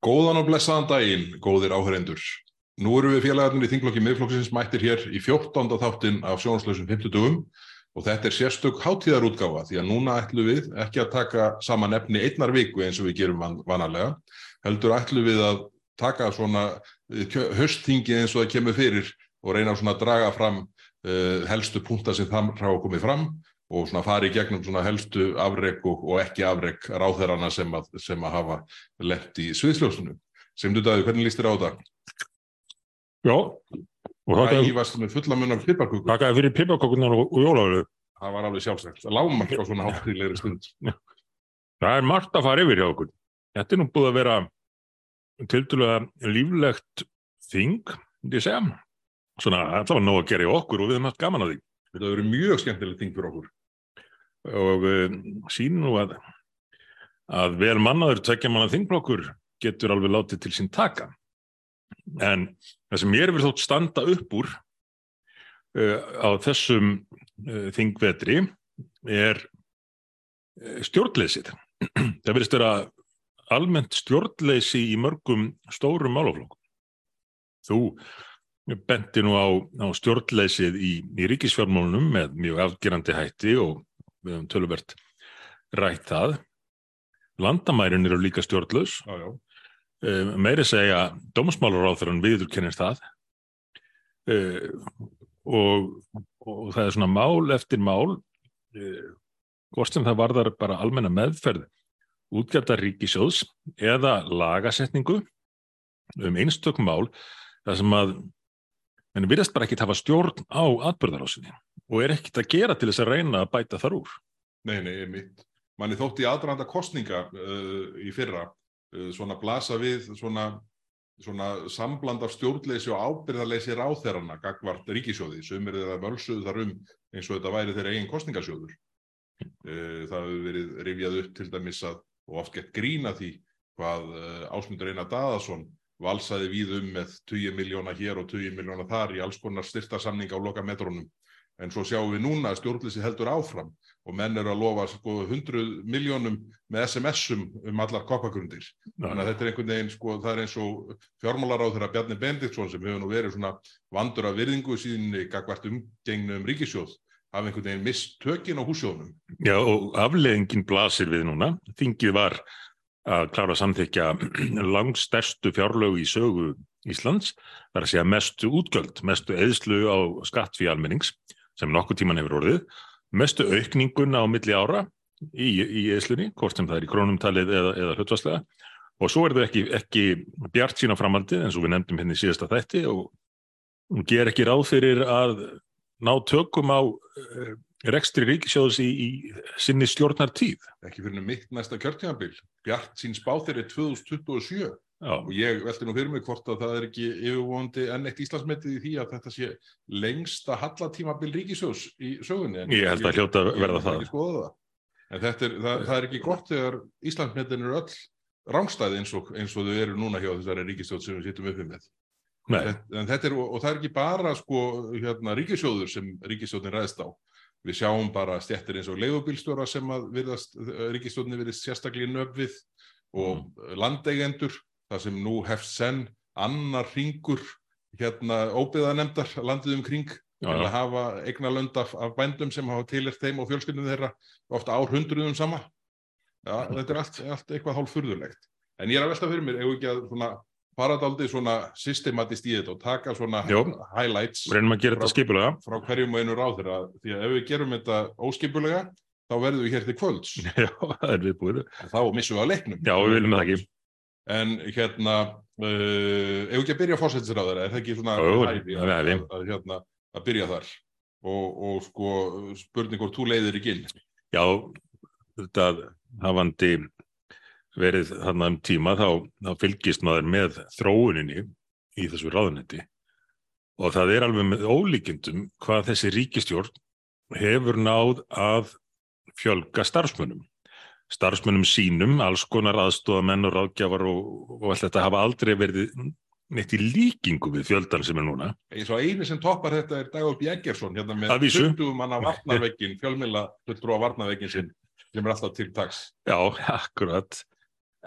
Góðan og blessaðan daginn, góðir áhörendur. Nú eru við félagarnir í þinglokki miðflokksins mættir hér í 14. þáttin af sjónaslösum 50 dugum og þetta er sérstök hátíðarútgáfa því að núna ætlum við ekki að taka saman efni einnar viku eins og við gerum van vanalega, heldur ætlum við að taka svona hösttingi eins og það kemur fyrir og reyna svona að draga fram uh, helstu punta sem það ráða komið fram og svona fari í gegnum svona helstu afreg og, og ekki afreg ráðherrana sem að, sem að hafa lett í sviðsljósunum. Sem du dæði, hvernig líst þér á þetta? Já, Það ívast með fulla mun af piparkuku. þakka fyrir pipakokunar og, og jólafölu. Það var alveg sjálfsagt. Lámark á svona hátíðlegri stund. Það er margt að fara yfir hjá okkur. Þetta er nú búið að vera tildulega líflegt þing, myndi ég segja. Svona, það var nóg að gera í okkur og við höfum haft gaman að því. Þetta hefur verið mjög skemmtilegt þing fyrir okkur. Og uh, sín nú að, að vel mannaður tvekja manna þingblokkur getur alveg látið til sín taka. En það sem mér vil þótt standa upp úr uh, á þessum uh, þingvetri er stjórnleysið. það verðist vera almennt stjórnleysi í mörgum stórum málaflokkum. Þú benti nú á, á stjórnleysið í, í ríkisfjármálunum með mjög afgerandi hætti og við höfum töluvert rætt það. Landamærin eru líka stjórnlaus já. uh, meiri segja dómsmálaráþurann viðurkennist það uh, og, og það er svona mál eftir mál uh, hvort sem það varðar bara almenna meðferð útgjaldar ríkisjóðs eða lagasetningu um einstök mál þar sem að en virðast bara ekki hafa stjórn á atbyrðarásinni og er ekkit að gera til þess að reyna að bæta þar úr Nei, nei, mitt. Manni þótti í aðranda kostninga uh, í fyrra uh, svona blasa við svona, svona sambland af stjórnleysi og ábyrðarleysi ráþerrana gagvart ríkisjóði sem er þeirra völsuð þar um eins og þetta væri þeirra eigin kostningasjóður. Uh, það hefur verið rifjað upp til dæmis að og oft gett grína því hvað uh, Ásmundur Einar Daðason valsaði við um með 20 miljóna hér og 20 miljóna þar í alls konar styrtasamning á loka metrónum. En svo sjáum við núna að stjórnleysi heldur áfram og menn eru að lofa sko 100 miljónum með SMS-um um allar koppagrundir. Þannig að þetta er einhvern veginn, sko, það er eins og fjármálaráð þeirra Bjarni Bendiktsson sem hefur nú verið svona vandur af virðingu síðan gagvart umgengnu um ríkisjóð hafa einhvern veginn mist tökin á húsjónum. Já, og afleðingin blasir við núna. Þingið var að klára að samþykja langstærstu fjárlögu í sögu Íslands, þar að segja mestu útgjöld, mestu eðslu á skatt fyrir almennings, sem nokkuð tíman hefur orðið, mestu aukningun á milli ára í, í eðslunni, hvort sem það er í krónumtalið eða, eða hlutvarslega, og svo er það ekki, ekki bjart sína framaldið, eins og við nefndum henni síðasta þætti, og ger ekki ráð fyrir að ná tökum á uh, rekstri ríkisjóðs í, í sinni stjórnar tíð. Ekki fyrir mitt næsta kjörtímabil. Bjart sín spá þeirri 2027 Já, og ég velti nú fyrir mig hvort að það er ekki yfirvonandi enn eitt Íslandsmetið í því að þetta sé lengsta hallatímabil ríkisjóðs í sögunni. En Ég held að hljóta verða það. En þetta er, það, það er ekki gott þegar Íslandsmetin eru öll rángstæði eins og, eins og þau eru núna hjá þessari ríkisjóð sem við sittum uppi með. Þetta- þetta er, og það er ekki bara sko, hérna, ríkisjóður sem ríkisjóðin ræðist á. Við sjáum bara stjættir eins og leigubílstjóra sem að virðast, ríkisjóðinni virðist sérstaklega nöfn við og landeigendur, það sem nú hefst senn annar ringur hérna óbyðanemdar landið um kring til að hafa eignalönd af, af bændum sem hafa tilert þeim og fjölskyldum þeirra ofta árhundruðum sama. Já, þetta er allt, allt eitthvað hálf furðulegt. En ég er að velta fyrir mér, ef ekki að svona paradaldið svona systematist í þetta og taka svona Jó. highlights reynum að gera þetta skipulega. frá hverjum og einu ráðherra því að ef við gerum þetta óskipulega þá verðum við hér til kvölds Já, það er viðbúið. þá missum við að leiknum. Já, við viljum það ekki. En hérna, uh, ef ekki að byrja fórsættisráðara, er það ekki svona Jú, hæfi að, að, að, hérna, að byrja þar og, og sko spurning hvort þú leiðir ekki inn. Já, þetta hafandi verið þarna um tíma þá, þá fylgist maður með þróuninni í þessu ráðunetti og það er alveg með ólíkindum hvað þessi ríkistjórn hefur náð að fjölga starfsmönnum. Starfsmönnum sínum, alls konar aðstofamenn og ráðgjafar og, og allt þetta hafa aldrei verið neitt í líkingu við fjöldan sem er núna. Eins og eini sem toppar þetta er Dagur Bjeggersson hérna með Að vísu. 20 manna varnarveikin, fjölmila fulltrúa varnarveikin sinn sem er alltaf til taks. Já, akkurat.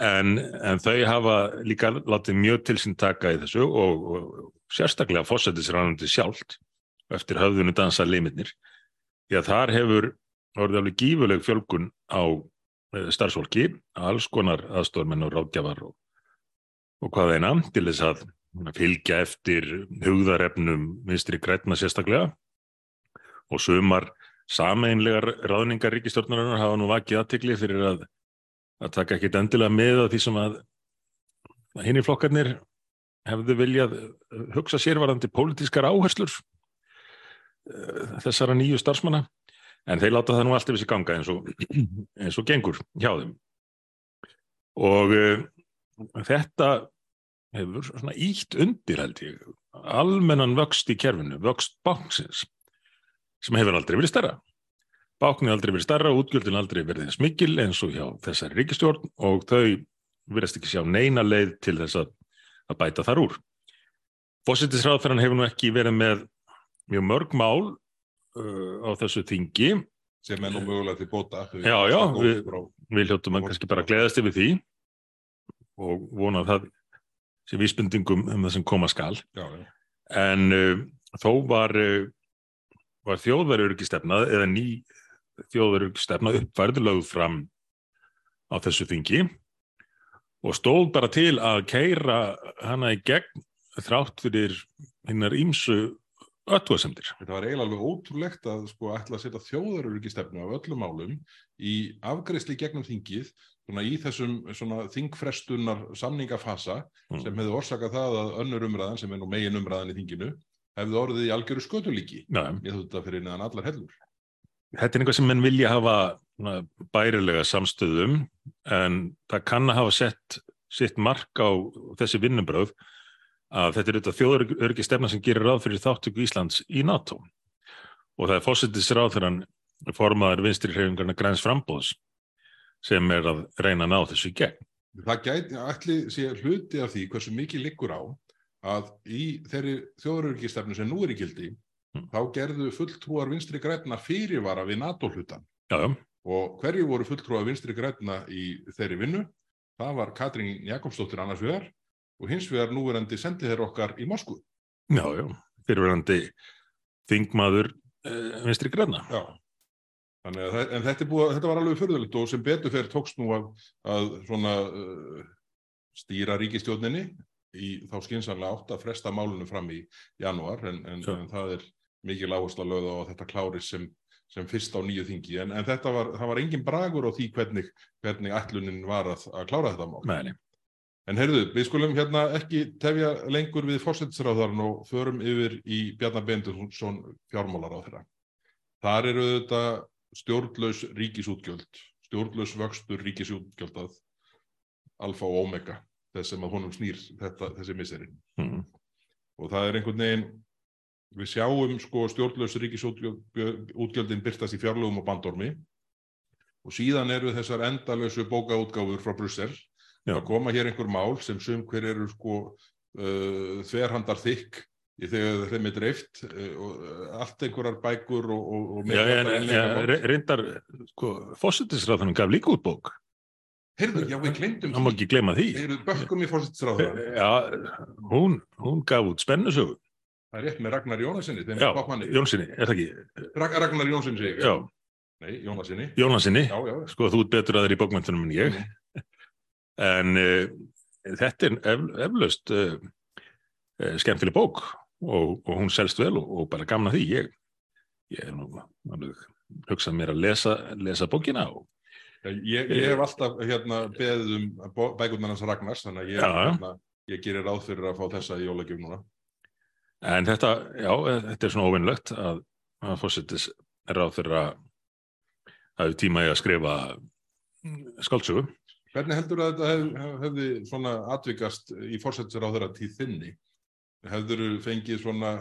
En, en þau hafa líka látið mjög til sín taka í þessu og, og sérstaklega fósættisránandi sjálft eftir höfðunni dansa limitnir. Því að þar hefur orðið alveg gífuleg fjölgun á starfsfólki, alls konar aðstofmenn og ráðgjafar og, og hvað eina til þess að fylgja eftir hugðarefnum vinstri grætna sérstaklega. Og sumar sameinlegar ráðningar ríkistjórnarinnar hafa nú vakið aðtikli fyrir að, að taka ekkit endilega með að því sem að, að hinn í flokkarnir hefðu viljað hugsa sérvarandi pólitískar áherslur uh, þessara nýju starfsmanna en þeir láta það nú allt yfir sig ganga eins og, eins og gengur hjá þeim og uh, þetta hefur svona ítt undir held ég almennan vöxt í kerfinu, vöxt báksins sem hefur aldrei verið starra. Báknin aldrei verið starra, útgjöldin aldrei verið þess mikil eins og hjá þessari ríkistjórn og þau verðast ekki sjá neina leið til þess að, að bæta þar úr. Fósittisráðferðan hefur nú ekki verið með mjög mörg mál á þessu þingi. Sem er nú mögulega til bóta. Já, já, við, við hljóttum að kannski bara gleðast yfir því og vona að það sem vísbendingum um það sem koma skal já, en uh, þó var, uh, var þjóðverðururkistefna eða ný þjóðverðururkistefna uppfærið lögð fram á þessu þingi og stóð bara til að keira hana í gegn þrátt fyrir hinnar ímsu öttuasemdir. Þetta var eiginlega alveg ótrúlegt að sko ætla að setja þjóðverðururkistefna af öllum málum í afgreysli gegnum þingið svona í þessum svona þingfrestunar samningafasa mm. sem hefði orsakað það að önnur umræðan sem er nú megin umræðan í þinginu hefði orðið í algjöru skötulíki ég þú þetta fyrir neðan allar hellur Þetta er einhvað sem menn vilja hafa bærilega samstöðum en það kann að hafa sett sitt mark á þessi vinnubröð að þetta er auðvitað þjóðurörgi stefna sem gerir ráð fyrir þáttöku Íslands í NATO og það er fósittis ráð þegar hann formaður vinstri hrefingarna græns frambóðs sem er að reyna að ná þessu í gegn. Það gæti allir sé hluti af því hversu mikið liggur á að í þeirri þjóðurörgistefnu sem nú er í gildi mm. þá gerðu fulltrúar vinstri græna fyrirvara við NATO hlutan já, já. og hverju voru fulltrúar vinstri græna í þeirri vinnu? Það var Katrín Jakobsdóttir annars vegar og hins vegar núverandi sendið þeir okkar í Moskvu. Já, já, fyrirverandi þingmaður eh, vinstri græna. Já, Að, en þetta, búið, þetta var alveg förðulegt og sem betur fyrir tókst nú að, að svona, uh, stýra ríkistjóninni í þá skynsanlega átt að fresta málunum fram í janúar en, en, en það er mikið lágast að lögða á þetta klári sem, sem fyrst á nýju þingi en, en þetta var, var engin bragur á því hvernig, hvernig ætlunin var að, að klára þetta mál. Nei. En heyrðu, við skulum hérna ekki tefja lengur við fórsættisráðarinn og förum yfir í Bjarnar Bendusson fjármálar á þeirra. Þar eru þetta stjórnlaus ríkisútgjöld, stjórnlaus vöxtur ríkisútgjöldað alfa og omega þess sem að honum snýr þetta, þessi miserinn. Mm. Og það er einhvern veginn, við sjáum sko stjórnlaus ríkisútgjöldin byrtast í fjárlögum og bandormi og síðan eru þessar endalösu bókaútgáfur frá Brussel að koma hér einhver mál sem sum hver eru sko uh, þverhandar þykk í þegar þeim er dreift eh, og eh, allt einhverjar bækur og, og, og já, en, ja, reyndar sko, fósittisráðunum gaf líka út bók. Heyrðu, já við glemdum Það má ekki glema því. Heyrðu, bökkum í fósittisráðunum eh, Já, hún, hún gaf út spennusögu. Það er rétt með Ragnar Jónasinni Já, Jónasinni, er það ekki? Ragnar Jónasinni segi Já. Nei, Jónasinni Jónasinni, já, já. sko þú ert betur aðeins í bókmöntunum en ég. Mm. En uh, þetta er ef, eflaust uh, uh, skemmtileg bók og, og hún selst vel og, og bara gamna því ég, ég hef nú hugsað mér að lesa, lesa bókina og Ég, ég hef alltaf hérna, beðið um bækundar hans Ragnars þannig að ég, hérna, ég gerir ráð fyrir að fá þessa í jólagjöf núna. En þetta, já, þetta er svona óvinnlegt að, að fórsettis ráð fyrir að hafa tíma í að skrifa skáldsögu. Hvernig heldur að þetta hef, hefði svona atvikast í fórsettis ráð þeirra tíð þinni? hefður þú fengið svona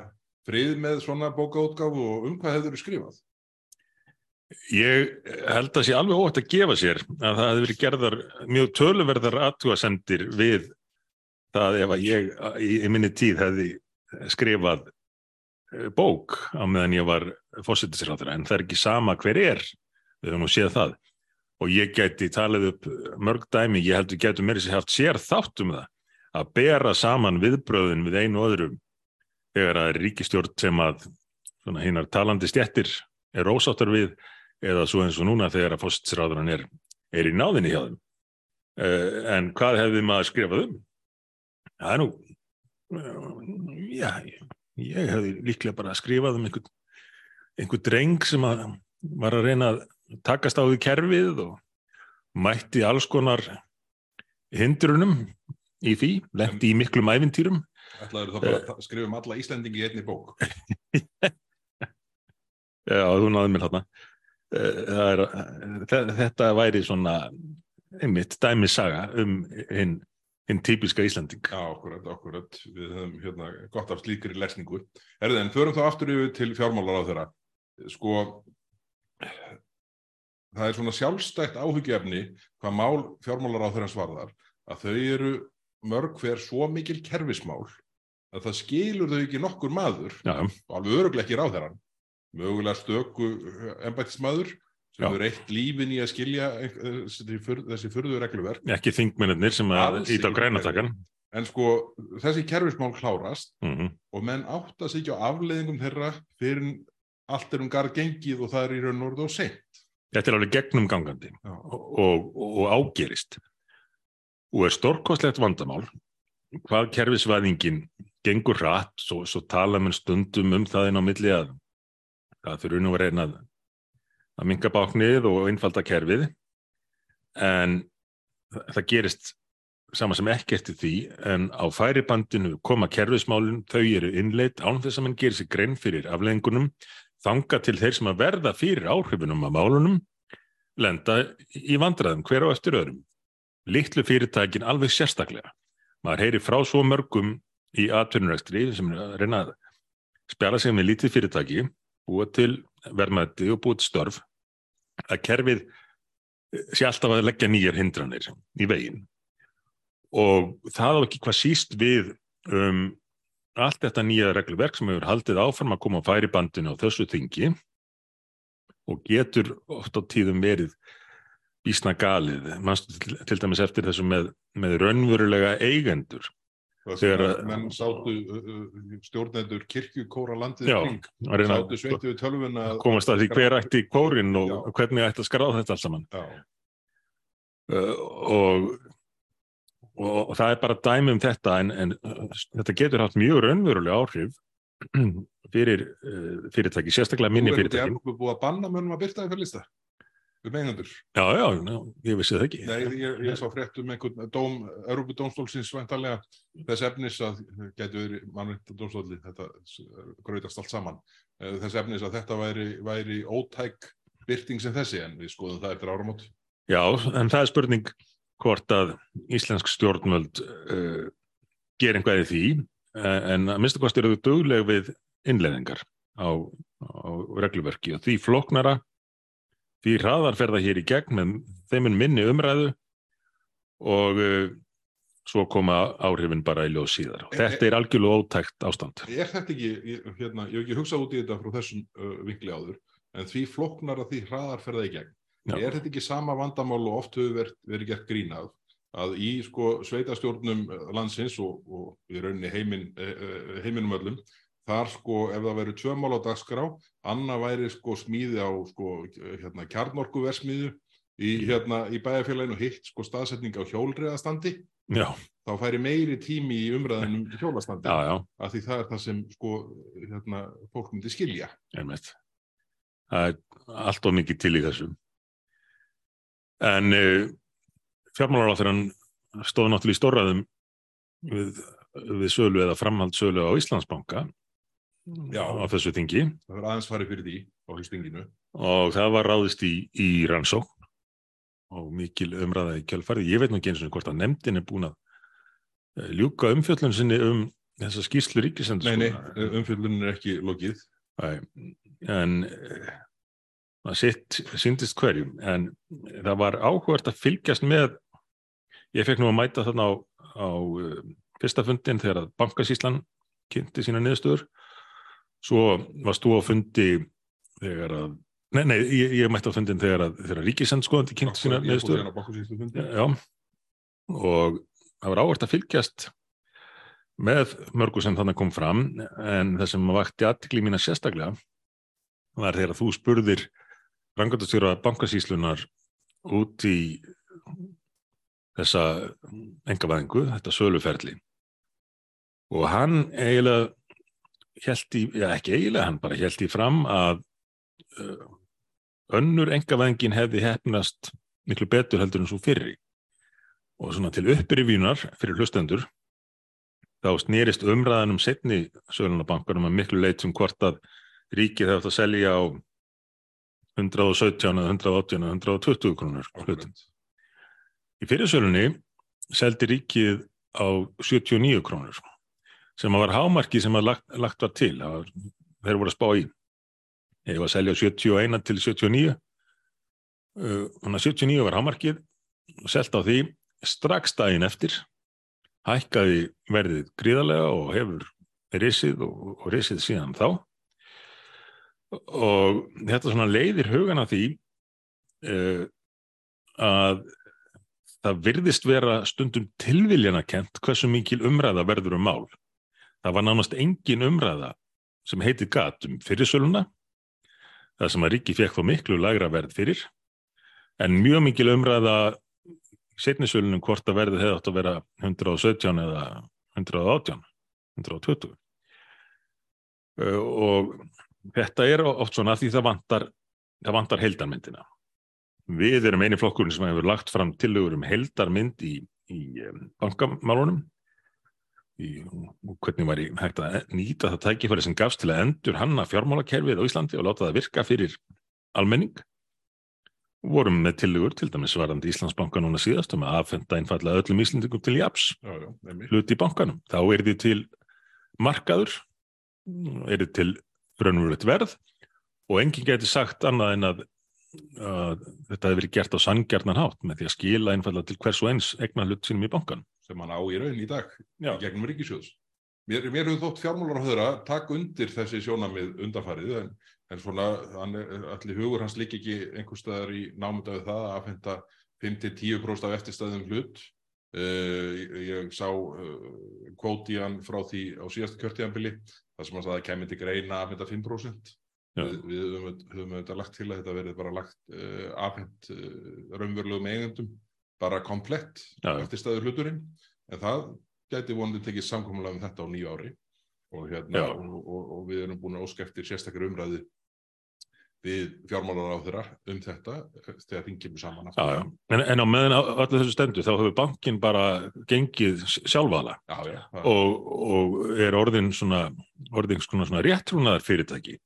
frið með svona bókaútgáfu og um hvað hefður þú skrifað? Ég held að sé alveg óhægt að gefa sér að það hefði verið gerðar mjög töluverðar aðtúasendir við það ef að ég í, í minni tíð hefði skrifað eh, bók á meðan ég var fósittisráður en það er ekki sama hver er við höfum nú séð það og ég gæti talið upp mörg dæmi, ég heldur getur mér sér haft sér þátt um það að bera saman viðbröðin við einu öðrum þegar að ríkistjórn sem að hinnar talandi stjettir er ósáttar við eða svo eins og núna þegar að fósitsráðurann er, er í náðinni hjá þeim. Uh, en hvað hefði maður skrifað um? Það er nú, uh, já, ég hefði líklega bara skrifað um einhvern einhver dreng sem að var að reyna að takast á því kerfið og mætti alls konar hindrunum í því, lendi í miklum æfintýrum. Ætlaður það bara að skrifa um alla Íslandingi í einni bók? Já, þú náðum mér þarna. Er, þetta væri svona einmitt dæmisaga um hinn hinn típiska Íslanding. Já, okkurat, okkurat. Við höfum hérna gott af slíkri lesningu. Erðu en förum þá aftur yfir til fjármálar á þeirra. Sko, það er svona sjálfstætt áhugjefni hvað mál fjármálar á þeirra svarðar að þau eru mörg hver svo mikil kerfismál að það skilur þau ekki nokkur maður Já. og alveg öruglega ekki ráð mögulega stöku embættismadur sem hefur eitt lífin í að skilja þessi fyrðu regluverk. Ekki þingmennir sem að íta á grænatakan. En sko þessi kerfismál klárast mm -hmm. og menn áttast ekki á afleiðingum þeirra fyrir allt er um garð gengið og það er í raun og orðu og seint. Þetta er alveg gegnum gangandi og, og, og ágerist. Og er stórkostlegt vandamál. Hvað kerfisvæðingin gengur rætt, svo, svo tala mann stundum um það inn á milli að það þurfu nú að reyna að að minga báknið og einfalda kerfið. En það gerist sama sem ekkert í því en á færibandinu koma kerfismálinn, þau eru innleitt án þess að mann gerir sig grein fyrir aflengunum þanga til þeir sem að verða fyrir áhrifunum af málunum lenda í vandraðum hver á eftir öðrum. Litlu fyrirtækin alveg sérstaklega. Maður heyri frá svo mörgum í atvinnurækstri sem er reyna að spjara sig með lítið fyrirtæki búa til verðmætti og búa til störf að kerfið sé alltaf að leggja nýjar hindranir í veginn. Og það á ekki hvað síst við um allt þetta nýja regluverk sem hefur haldið áfram að koma á færibandinu á þessu þingi og getur oft á tíðum verið bísna galið, mannstu til, til dæmis eftir þessu með, með raunverulega eigendur? Þegar að menn sátu stjórnendur kirkjukóra landið kring, sátu sveituðu tölvuna komast að því hver ætti kórin og já. hvernig ætti að skráða þetta alls saman. Uh, og, og, og það er bara dæmi um þetta en, en uh, þetta getur haft mjög raunverulega áhrif fyrir uh, fyrirtæki, sérstaklega minni fyrirtæki. Þú er búið að banna mönnum að byrta það fyrir lista um eigandur Já, já, já, ég vissi það ekki. Nei, ég, ég sá frétt um einhvern dóm Europudómstólsins vantarlega þess efnis að getur mannvindadómstóli þetta gröðast allt saman þess efnis að þetta væri, væri ótæk byrting sem þessi en við skoðum það eftir áramót. Já, en það er spurning hvort að íslensk stjórnmöld uh, ger einhverju því en að minnstu hvort eru þau dögleg við innleðingar á, á regluverki og því floknara því hraðar fer það hér í gegn með þeimun minni umræðu og uh, svo koma áhrifin bara í ljóð síðar. Og þetta er algjörlega ótækt ástand. Er þetta ekki, ég, hérna, ég hef ekki hugsað út í þetta frá þessum uh, vinkli áður, en því floknar að því hraðar fer það í gegn. Já. Er þetta ekki sama vandamál og oft hefur verið, verið gert grínað að í sko sveitastjórnum landsins og, og í rauninni heimin, heiminum öllum þar sko ef það verið tvö mál á dagskrá annað væri sko smíði á sko hérna kjarnorkuversmiðu í hérna í bæjarfélaginu hitt sko staðsetning á hjólriðastandi já. þá færi meiri tími í umræðinum hjólastandi já, já. af því það er það sem sko hérna fólk myndi skilja Einmitt. það er allt of mikið til í þessu en uh, fjármálar á þeirra stóð náttúrulega í stóraðum við, við sölu eða framhald sölu á Íslandsbanka Já. á þessu þingi það var aðeins farið fyrir því á hlustinginu og það var ráðist í, í rannsókn og mikil umræða í kjálfarið. Ég veit nú ekki eins og hvort að nefndin er búin að eh, ljúka umfjöllun sinni um þessa skýrslu ríkisendur. Nei, nei, umfjöllun er ekki lokið. Æ, en það sitt syndist hverjum en það var áhugart að fylgjast með ég fekk nú að mæta þarna á, á uh, fyrsta fundin þegar að bankasíslan kynnti sína niðurstöður svo varst þú á fundi þegar að Nei, nei, ég, ég mætti á fundin þegar, að- þegar ríkisendskoðandi kynnt sína neðstöður. hérna. Já, og það var áhvert að fylgjast með mörgu sem þannig kom fram en það sem vakti aðtikli mína sérstaklega var þegar þú spurðir rangandastjóra bankasýslunar út í þessa engavæðingu, þetta söluferli. Og hann eiginlega held í, já ekki eiginlega, hann bara held í fram að uh, önnur engavæðingin hefði hefnast miklu betur heldur en svo fyrri. Og svona til upprivínar fyrir hlustendur þá snýrist umræðan um setni sölunabankarum að miklu leit um hvort að ríkið hefði átt að selja á 117 eða 118 eða 120 krónur. Akkurat. Í fyrirsölunni seldi ríkið á 79 krónur sem var hámarki sem að lagt, lagt var til að þeir voru að spá í. Ég var að selja á 71 til 79 Uh, þannig að 79 var hámarkið og selt á því strax daginn eftir hækkaði verðið gríðarlega og hefur risið og, og risið síðan þá og þetta svona leiðir hugan að því uh, að það virðist vera stundum tilviljana kent hversu mikil umræða verður um mál. Það var nánast engin umræða sem heiti gat um fyrirsöluna það sem að ríki fekk þó miklu lagra verð fyrir en mjög mikil umræða setnisölunum hvort að verðið hefði átt að vera 117 eða 118, 120 Uh, og þetta er oft svona því það vantar, það vantar heldarmyndina. Við erum eini flokkurinn sem hefur lagt fram tillögur um heldarmynd í, í um, bankamálunum í, og hvernig var ég hægt að nýta það tækifæri sem gafst til að endur hanna fjármálakerfið á Íslandi og láta það virka fyrir almenning vorum með tillögur til dæmis varandi Íslandsbanka núna síðast um að aðfenda einfallega öllum Íslandingum til japs hluti í bankanum. Þá er þið til markaður, er þið til raunverulegt verð og enginn geti sagt annað en að, að þetta hefur verið gert á sanngjarnan hátt með því að skila einfallega til hvers og eins egna hlut sínum í bankanum. sem hann á í raun í dag Já. gegnum ríkisjóðs. Mér, mér hefur þótt fjármálar að taka undir þessi sjónamið undanfarið en, en svona hann allir hugur hans líka ekki einhver staðar í námyndaðu það að aðfenda 5-10% af eftirstæðum hlut. Ég, ég sá kvóti hann frá því á síðasta kjörtíðanbili þar sem hann sagði að kemur til greina að aðfenda 5%. Já. Við, við höfum, auðvitað lagt til að þetta verði bara lagt afhent uh, raunverulegum eigendum bara komplett eftir staður hluturinn en það gæti vonandi tekið samkomulega um þetta á nýju ári og, hérna, og, og, og við erum búin að óska eftir sérstakar umræði við fjármálar á þeirra um þetta þegar þingjum saman Já, já. En, en á meðan öllu þessu stendu þá hefur bankin bara gengið sjálfala. Já, og, og er orðin svona, orðin svona, svona réttrúnaðar fyrirtæki.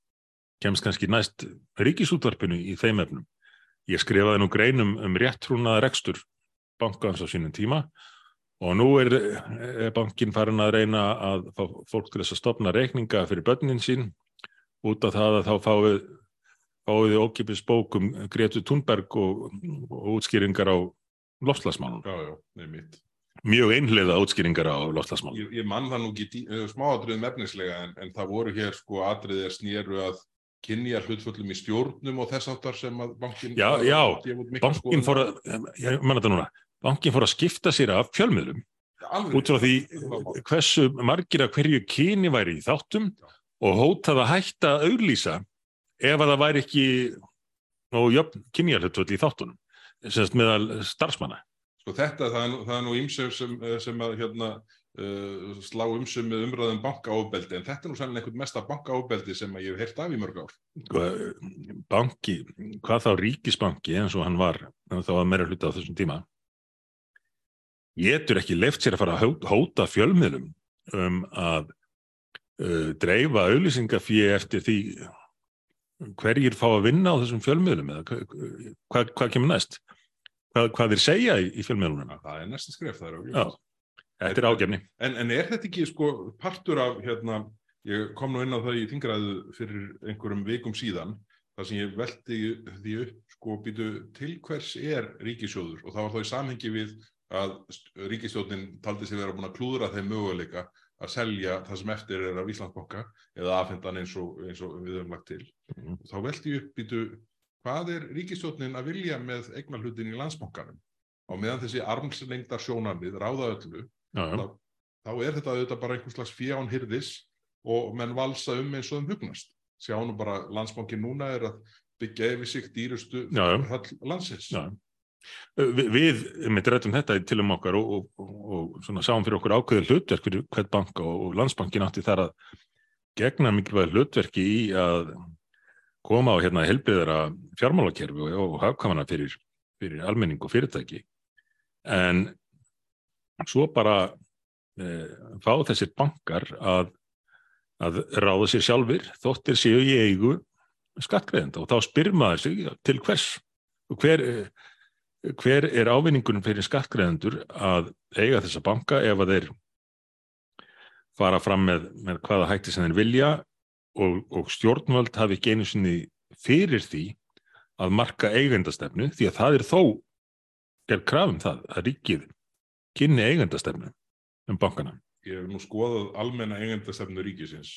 Kemst kannski næst ríkisútvarpinu í þeim efnum. Ég skrifaði nú greinum um réttrúnaðar rekstur bankans á sínum tíma. Og nú er, er bankin farin að reyna að fá fólk til þess að stopna reikninga fyrir börnin sín. Út af það að þá fáið fáið þið ókipis bókum Gretu Thunberg og, og útskýringar á lofslagsmálum. já, já, nefnitt Mjög einhliða útskýringar á lofslagsmálum. ég, ég mann það nú ekki dí- eh, smáatriðum efnislega en, en það voru hér sko atriðir snéru að kynja hlutföllum í stjórnum og þess áttar sem að bankin Já, já, bankin fór að, ég menna þetta núna, bankin fór að skipta sér af fjölmiðlum. Út frá því hversu margir að hverju kyni væri í þáttum og hótað að hætta að auglýsa ef að það væri ekki og jöfn kynjarhlutvöld í þáttunum semst meðal starfsmanna. Sko þetta, það er nú, það er nú ýmsum sem, eh, sem að hérna, uh, slá umsum með umræðum bankaábeldi en þetta er nú sannlega einhvern mesta bankaábeldi sem ég hef heyrt af í mörg ár. Sko, Banki, hvað þá ríkisbanki eins og hann var þá að meira hluta á þessum tíma getur ekki leift sér að fara að hó- hóta fjölmiðlum um að uh, dreifa auðlýsingafíi eftir því hverjir fá að vinna á þessum fjölmiðlum eða hva- hvað, hvað kemur næst? Hvað, hvað þeir segja í, í fjölmiðlunum? Það er næsta skref, það er auðvitað. þetta er ágefni En, en er þetta ekki sko partur af, hérna, ég kom nú inn á það í þingræðu fyrir einhverjum vikum síðan, þar sem ég velti því upp, sko, býtu til hvers er ríkisjóður og það var þá í samhengi við að ríkisjóðin taldi sig vera búin að klúðra þeim möguleika að selja það sem eftir er af Íslandsbanka eða afhendan eins og, eins og við höfum lagt til. Mhm. Þá velti ég upp, býtu, hvað er ríkistjórnin að vilja með eignarhlutin í landsbankanum og meðan þessi armslengdar sjónarmið ráða öllu já, já, þá, þá er þetta auðvitað bara einhvers slags fján hyrðis og menn valsa um eins og um hugnast sjá nú bara landsbankin núna er að byggja yfir sig dýrustu landsins já. Vi, við mitt rættum þetta til um okkar og, og, og, og sáum fyrir okkur ákveðið hlutverk fyrir hvert bank og, landsbankin átti þar að gegna mikilvæg hlutverki í að koma á hérna helbriðara fjármálakerfi og, hafkamana fyrir, fyrir almenning og fyrirtæki. En svo bara e, fá þessir bankar að, að ráða sér sjálfur þóttir séu í eigu skattgreðenda og þá spyr maður sig til hvers? Og hver, eh, hver er ávinningunum fyrir skattgreðendur að eiga þessa banka ef að þeir fara fram með, með hvaða hætti sem þeir vilja og, og stjórnvöld hafi ekki einu sinni fyrir því að marka eigendastefnu því að það er þó gerð krafum það að ríkið kynni eigendastefnu um bankana. ég hef nú skoðað almenna eigendastefnu ríkisins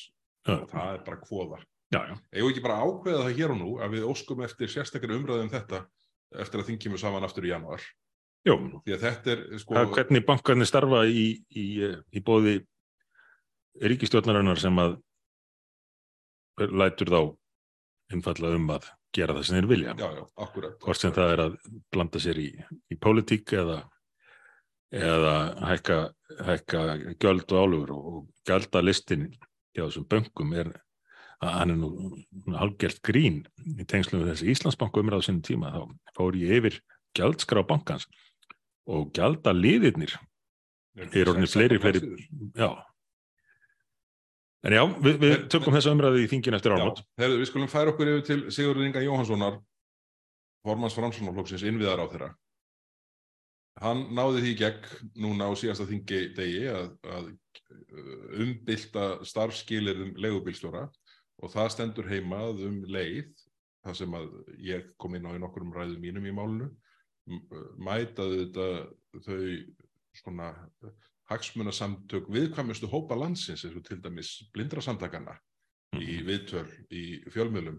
og það er bara já. Ég ekki bara ákveða það hér og nú að við óskum eftir sérstaklega umræðum þetta eftir að þing kemur saman aftur í januar. Jó, er, sko, Hvað, hvernig bankarnir starfa í, í, í bóði ríkistjórnarinnar sem að lætur þá einfalla um að gera það sem þeir vilja. já, já, akkurat. Hvort sem það er að blanda sér í, í pólitík eða, eða hækka, hækka gjöld og álugur og, og gælda listin hjá þessum böngum er að hann er nú halgjert grín í tengslum við þessi Íslandsbanku umræðu sinni tíma þá fór ég yfir gjaldskrá bankans og gjalda liðirnir er orðinni fleiri, fleiri, já. En já, við, við tökum þessa umræðu í þingin eftir herðu, við skulum færa okkur yfir til Sigurður Inga Jóhanssonar, formans framsvonarflokksins innviðar á þeirra. Hann náði því gegn núna á síðasta þingi degi að, að uh, umbylta starfskilirðum leigubílstjóra og það stendur heima að um leið, það sem að ég kom inn á í nokkurum ræðum mínum í málinu, m- uh, mætaði þetta þau svona hagsmunasamtök viðkvæmustu hópa landsins eins og til dæmis blindrasamtakana í viðtöl í fjölmiðlum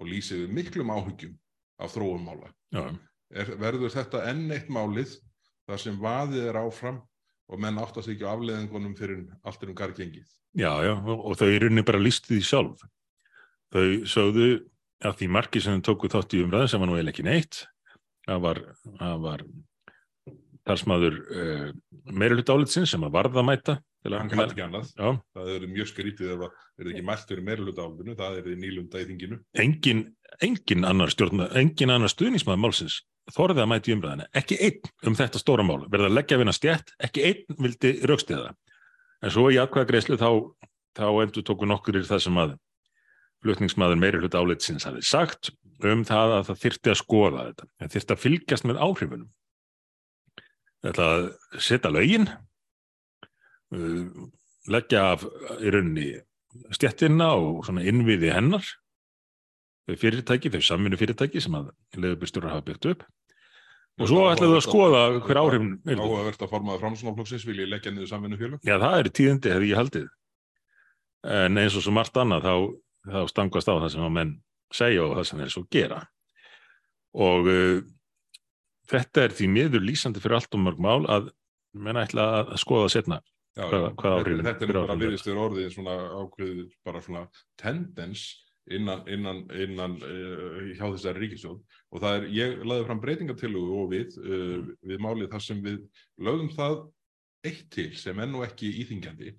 og lýsið við miklum áhyggjum af þróum mála. Já, Er, verður þetta enn eitt málið þar sem vaðið er áfram og menn áttast ekki á afleðingunum fyrir allt er um gargengið. já, já, og, þau í rauninni bara lístu því sjálf. Þau sögðu að því marki sem tóku þátt í umræðu sem var nú eiginlega ekki neitt, það var, það var talsmaður uh, meiruluta álitsins sem að varða að mæta. Hann kann ekki annað. Já, Það er mjög skrítið ef það er ekki mælt fyrir meiruluta álfinu, það er nýlunda í þinginu. engin, engin annar stjórna, engin annar stuðningsmaður málsins þorði að mæti umræðina, ekki einn um þetta stóra mál, verða að leggja vinna stjætt ekki einn vildi raukstiða en svo í atkvæða greiðslu þá, þá endur tóku nokkur í það sem að flutningsmaður meiri hluta álitsins hafi sagt um það að það þyrfti að skoða þetta, það þyrfti að fylgjast með áhrifunum þetta að setja lögin uh, leggja af í rauninni stjættina og svona innviði hennar þau fyrirtæki, þau samvinnu fyrirtæki sem að leðubyrstjórar hafa byggt upp og svo ætlaðu að skoða hver áhrifin yrðu. Áhugavert að formaður framsunarflokksins vil ég leggja niður samvinnu félög. Já, það er tíðindi hefði ég haldið en eins og svo margt annað þá, þá stangast á það sem að menn segja og það sem þeir svo gera. Og uh, þetta er því miður lýsandi fyrir allt og mörg mál að menn ætla að skoða setna Já, Hvað- hvað Þetta- Þetta er nú bara þér orðið svona ákveðið bara svona tendens innan, innan, innan uh, hjá þessari ríkisjóð og það er, ég laði fram breytingatillugu og við, uh, við málið þar sem við lögum það eitt til sem er nú ekki íþingjandi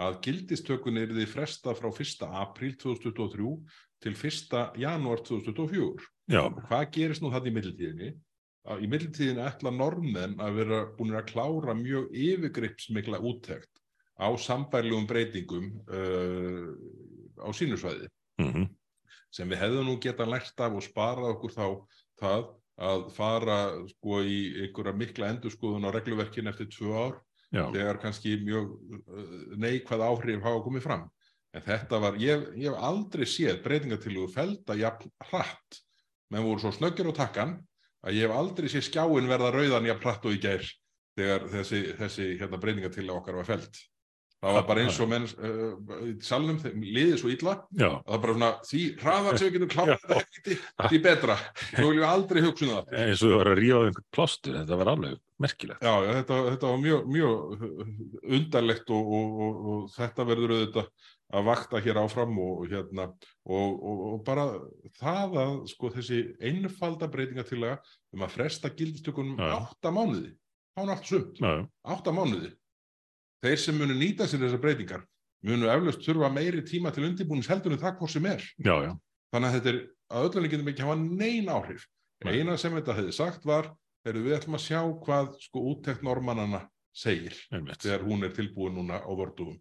að gildistökun er þið fresta frá 1. apríl 2023 til 1. janúar 2024 Já, hvað gerist nú það í millitíðinni? Að Í millitíðinni ætla normenn að vera búin að klára mjög yfirgripsmikla úttekt á sambærlegum breytingum uh, á sínu svæði mm sem við hefðum nú geta lært af og sparað okkur þá það að fara sko í einhverja mikla endurskoðun á regluverkin eftir tvö ár já, þegar kannski mjög uh, neikvæð áhrif hafa komið fram. En þetta var, ég, ég hef aldrei séð breytingatillugu felda jafn hratt, menn voru svo snöggir á takkan að ég hef aldrei séð skjáin verða rauðan jafn hratt og í gær þegar þessi, þessi hérna, breytingatillugu okkar var feld. Það var bara eins og menn uh, í salnum þeim liðið svo illa Já, að það bara svona því hraðar sem við getum klátt þetta helviti, því betra. Svo viljum við aldrei hugsa um það. Eins og þú var að rífa á einhvern plástur, þetta var alveg merkilegt. Já, þetta, þetta var mjög, mjög undarlegt og, og, og, og þetta verður auðvitað að vakta hér áfram og hérna og, og bara það að sko þessi einfalda breytingartillaga um að fresta gildistökunum átta mánuði, er allt sumt. Átta mánuði þeir sem munu nýta sér þessar breytingar munu eflaust þurfa meiri tíma til undirbúnings heldur en það hvort sem er. Já, já, þannig að þetta er að öllunni getum ekki hafa nein áhrif. Nei. eina sem þetta hefði sagt var þegar við ætlum að sjá hvað sko úttekt normannana segir einmitt. þegar hún er tilbúin núna á vördugum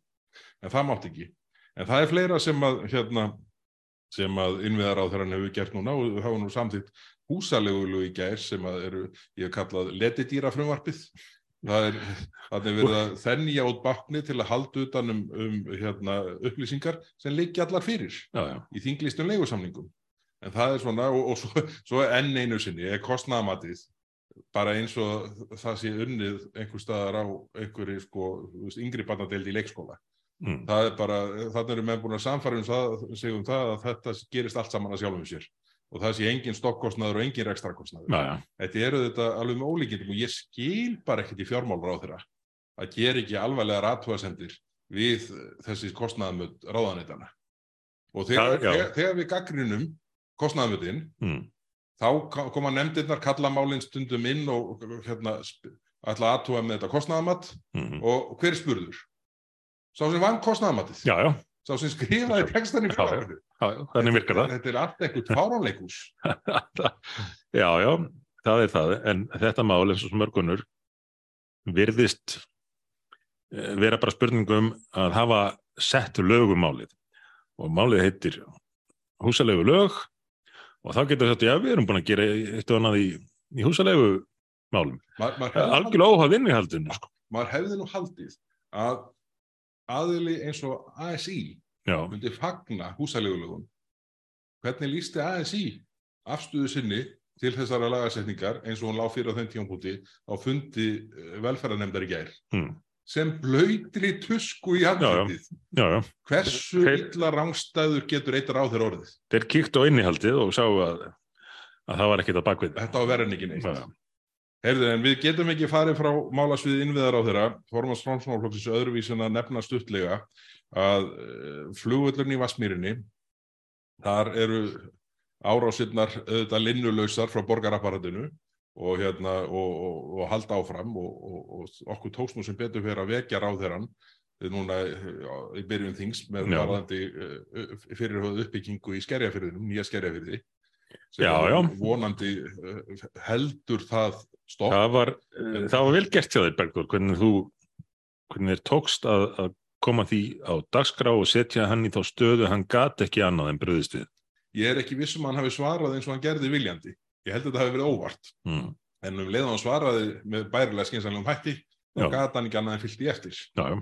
en það mátt ekki. En það er fleira sem að hérna, sem að innviðar á þeirra hefur gert núna og það var nú samþýtt húsalegulu í gær sem að eru, ég hef kallað letidýra frumvarpið það er, það er verið að þennja út bakni til að halda utan um, um hérna, upplýsingar sem liggja allar fyrir Já, já, í þinglistum leigusamningum. En það er svona og, og svo, svo enn einu sinni er kostnaðamatið bara eins og það sé unnið einhver staðar á einhverju sko, yngri barnadeild í leikskóla. Mm, það er bara, þannig eru menn búin að samfæra um það, um það að þetta gerist allt saman að sjálfum sér og það sé engin stokkostnaður og engin rekstrakostnaður já, þetta eru þetta alveg með ólíkindum og ég skil bara ekkert í fjármálur á þeirra að gera ekki alvarlega ratúasendir við þessi kostnaðamöld ráðanetana og þegar, já. þegar, þegar við gaggrinum kostnaðamöldin mm, þá koma nefndirnar kalla málinn stundum inn og hérna ætla aðtúa með þetta kostnaðamat mm, og hver er spurður? Sá sem vann kostnaðamatið já, já, sá sem skrifaði textan í já, þannig virkar það. Þetta er allt eitthvað fáránleikus já, já, það er það, en þetta mál eins og svo mörgunur virðist eh, vera bara spurningum að hafa sett lögum málið. Og málið heitir húsalegu lög. Og þá getur þetta, já, við erum búin að gera eitt og annað í, í húsalegu málum. Algjörlega óhað innihaldinu, sko. maður hefði nú haldið að aðili eins og ASI myndi fagna húsalegulögum hvernig lísti ASI afstöðu sinni til þessara lagasetningar eins og hún lág fyrir á þeim tímapunkti á fundi velferðarnemdar í gær? Mm, sem blöytri tusku í andlitið. Hversu Þeir- illa rángstæður getur eitt ráð þeirra orðið? Þeir kíktu á innihaldið og sáu að, að það var ekkit að bakvið. þetta á en ekki neitt Heyrðu, en við getum ekki farið frá málasvið innviðar á þeirra, Formans Framsmálflokksins öðruvísin að nefna stuttlega að uh, flugullurinn í Vassmýrinni, þar eru árásirnar auðvitað linnulausar frá borgarapparatinu og, hérna, og, og, og halda áfram og, og, og okkur tókst nú sem betur fyrir að vekja ráðherran núna já, í byrjun þings með varðandi uh, fyrirhóðu uppbyggingu í skerjafyrðinum, nýja skerjafyrði sem Já, já. vonandi heldur það stopp. Það var, eh, það var vel gert hjá þér, Bergþór, hvernig þú, hvernig þér tókst að, að koma því á dagskrá og setja hann í þá stöðu, hann gat ekki annað en bröðist við. ég er ekki vissum að hann hafi svarað eins og hann gerði viljandi. Ég held að þetta hafi verið óvart. Mm. en um leið og hann svaraði með bærilega skynsanlegum hætti þá Já. gata hann ekki annað en fyllt í eftir. Já, já,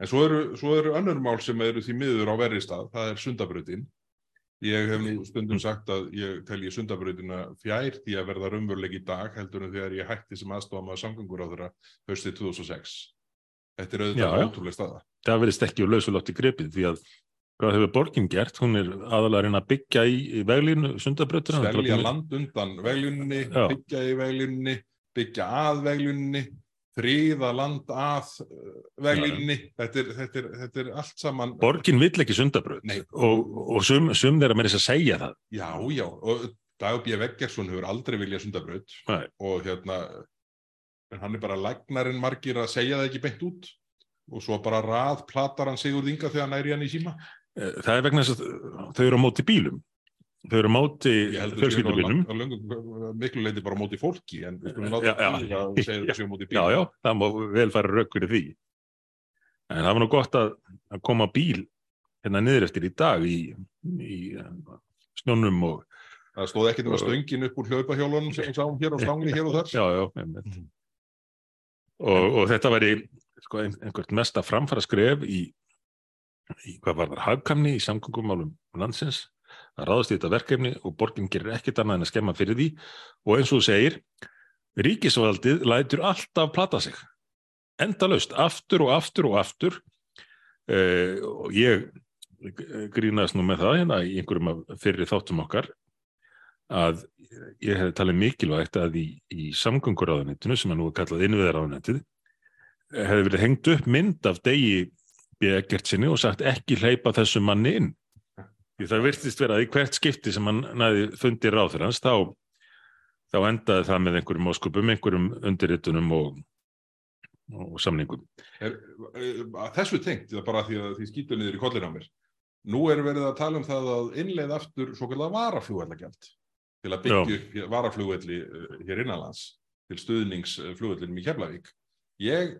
en svo eru, svo eru önnur mál sem eru því miður á verri stað, það er sundabrautin ég hef nú stundum sagt að ég telji sundabrautina fjær því að verða raunveruleik í dag heldur en þegar ég hætti sem aðstofa maður samgangur á þeirra höstið 2006 þetta er auðvitað ótrúlega staða það verðist ekki úr lausulátt í gripið því að hvað hefur borgin gert? Hún er aðalega að byggja í, veglínu sundabrautina. selja land undan veglunni, Já. byggja í veglunni, byggja að veglunni, þrýða land að uh, veglunni, þetta þetta, þetta er allt saman, Borgin vill ekki sundabraut Nei. og, og sum, sum þeirra með þess að segja það. já, já, og Dagur B. Veggersson hefur aldrei viljað sundabraut Nei. og hérna, en hann er bara lægnarinn margir að segja það ekki beint út og svo bara raðplatar hann Sigurð Inga þegar hann er í hann í síma. Eh, Það er vegna þess að þau eru á móti bílum. Þau eru móti fjölskyldubílum. miklu leiti bara móti fólki, en við skulum láta Já, já. því að þetta sé á móti Já, bíl. já, það má vel fara rauk fyrir því. En það var nú gott að, að koma bíl hérna niður eftir í dag í, í uh, snjónum og Það stóð ekkert um að stöngin upp úr hlaupahjólunum sem við sáum hér á stangli hér og þar. já, já, og, og þetta væri sko, ein, einhvert mesta framfara skref í, í hvað var það, hagkamni í samgöngumálum landsins að ráðast í þetta verkefni og borgin gerir ekkert annað en að skemma fyrir því. Og eins og þú segir, ríkisvaldið lætur alltaf plata sig. Endalaust, aftur og aftur og aftur. Uh, og ég grínast nú með það hérna í einhverjum fyrir þáttum okkar að ég hef talið mikilvægt að í, í samgönguráðunitinu sem er nú kallað innviðaráðunitið hefði verið hengt upp mynd af degi Begert sinni og sagt ekki hleypa þessu manni inn. Því það virtist vera að í hvert skipti sem hann næði fundir ráð fyrir hans þá, þá endaði það með einhverjum óskupum, einhverjum undirritunum og, og samningum. Er, þessu tengt, bara því að því skýtur niður í kollin á mér. Nú er verið að tala um það að innleið aftur svo kallar varaflugvellagjald til að byggja upp varaflugvelli hér innanlands til stuðningsflugvellinum í Keflavík. Ég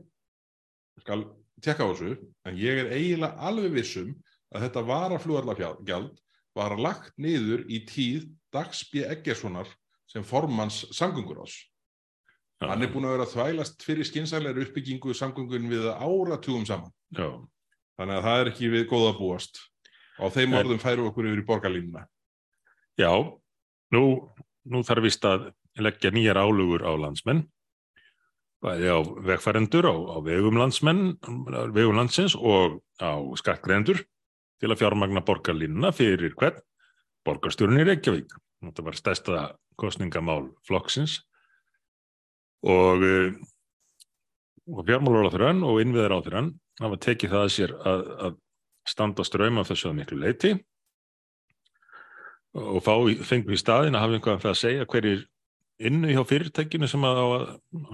skal tekka á þessu, en ég er eiginlega alveg vissum að þetta varaflugvellagjald var lagt niður í tíð Dagsbjö Eggerssonar sem formans samgöngur ás. Já. Hann er búin að vera þvælast fyrir skynsælega uppbyggingu samgöngun við áratugum saman. Já, Þannig að það er ekki við góða búast. Á þeim orðum færu okkur yfir í borgarlínuna. já nú, nú þarf vist að leggja nýjar álugur á landsmenn bæði á vegfærendur, á, á vegum landsmenn, vegum landsins og á skattgreðendur til að fjármagna borgarlínuna fyrir hvern? Borgarstjórun í Reykjavík. Þetta var stærsta kostningamál flokksins. Og, eh, og fjármálur á þrann og innviðar á þrann hafa tekið það að sér að, að standa ströym af þessu að miklu leiti og fá, fengum í staðin að hafa einhvað um það að segja hverjir innu hjá fyrirtækinu sem að, að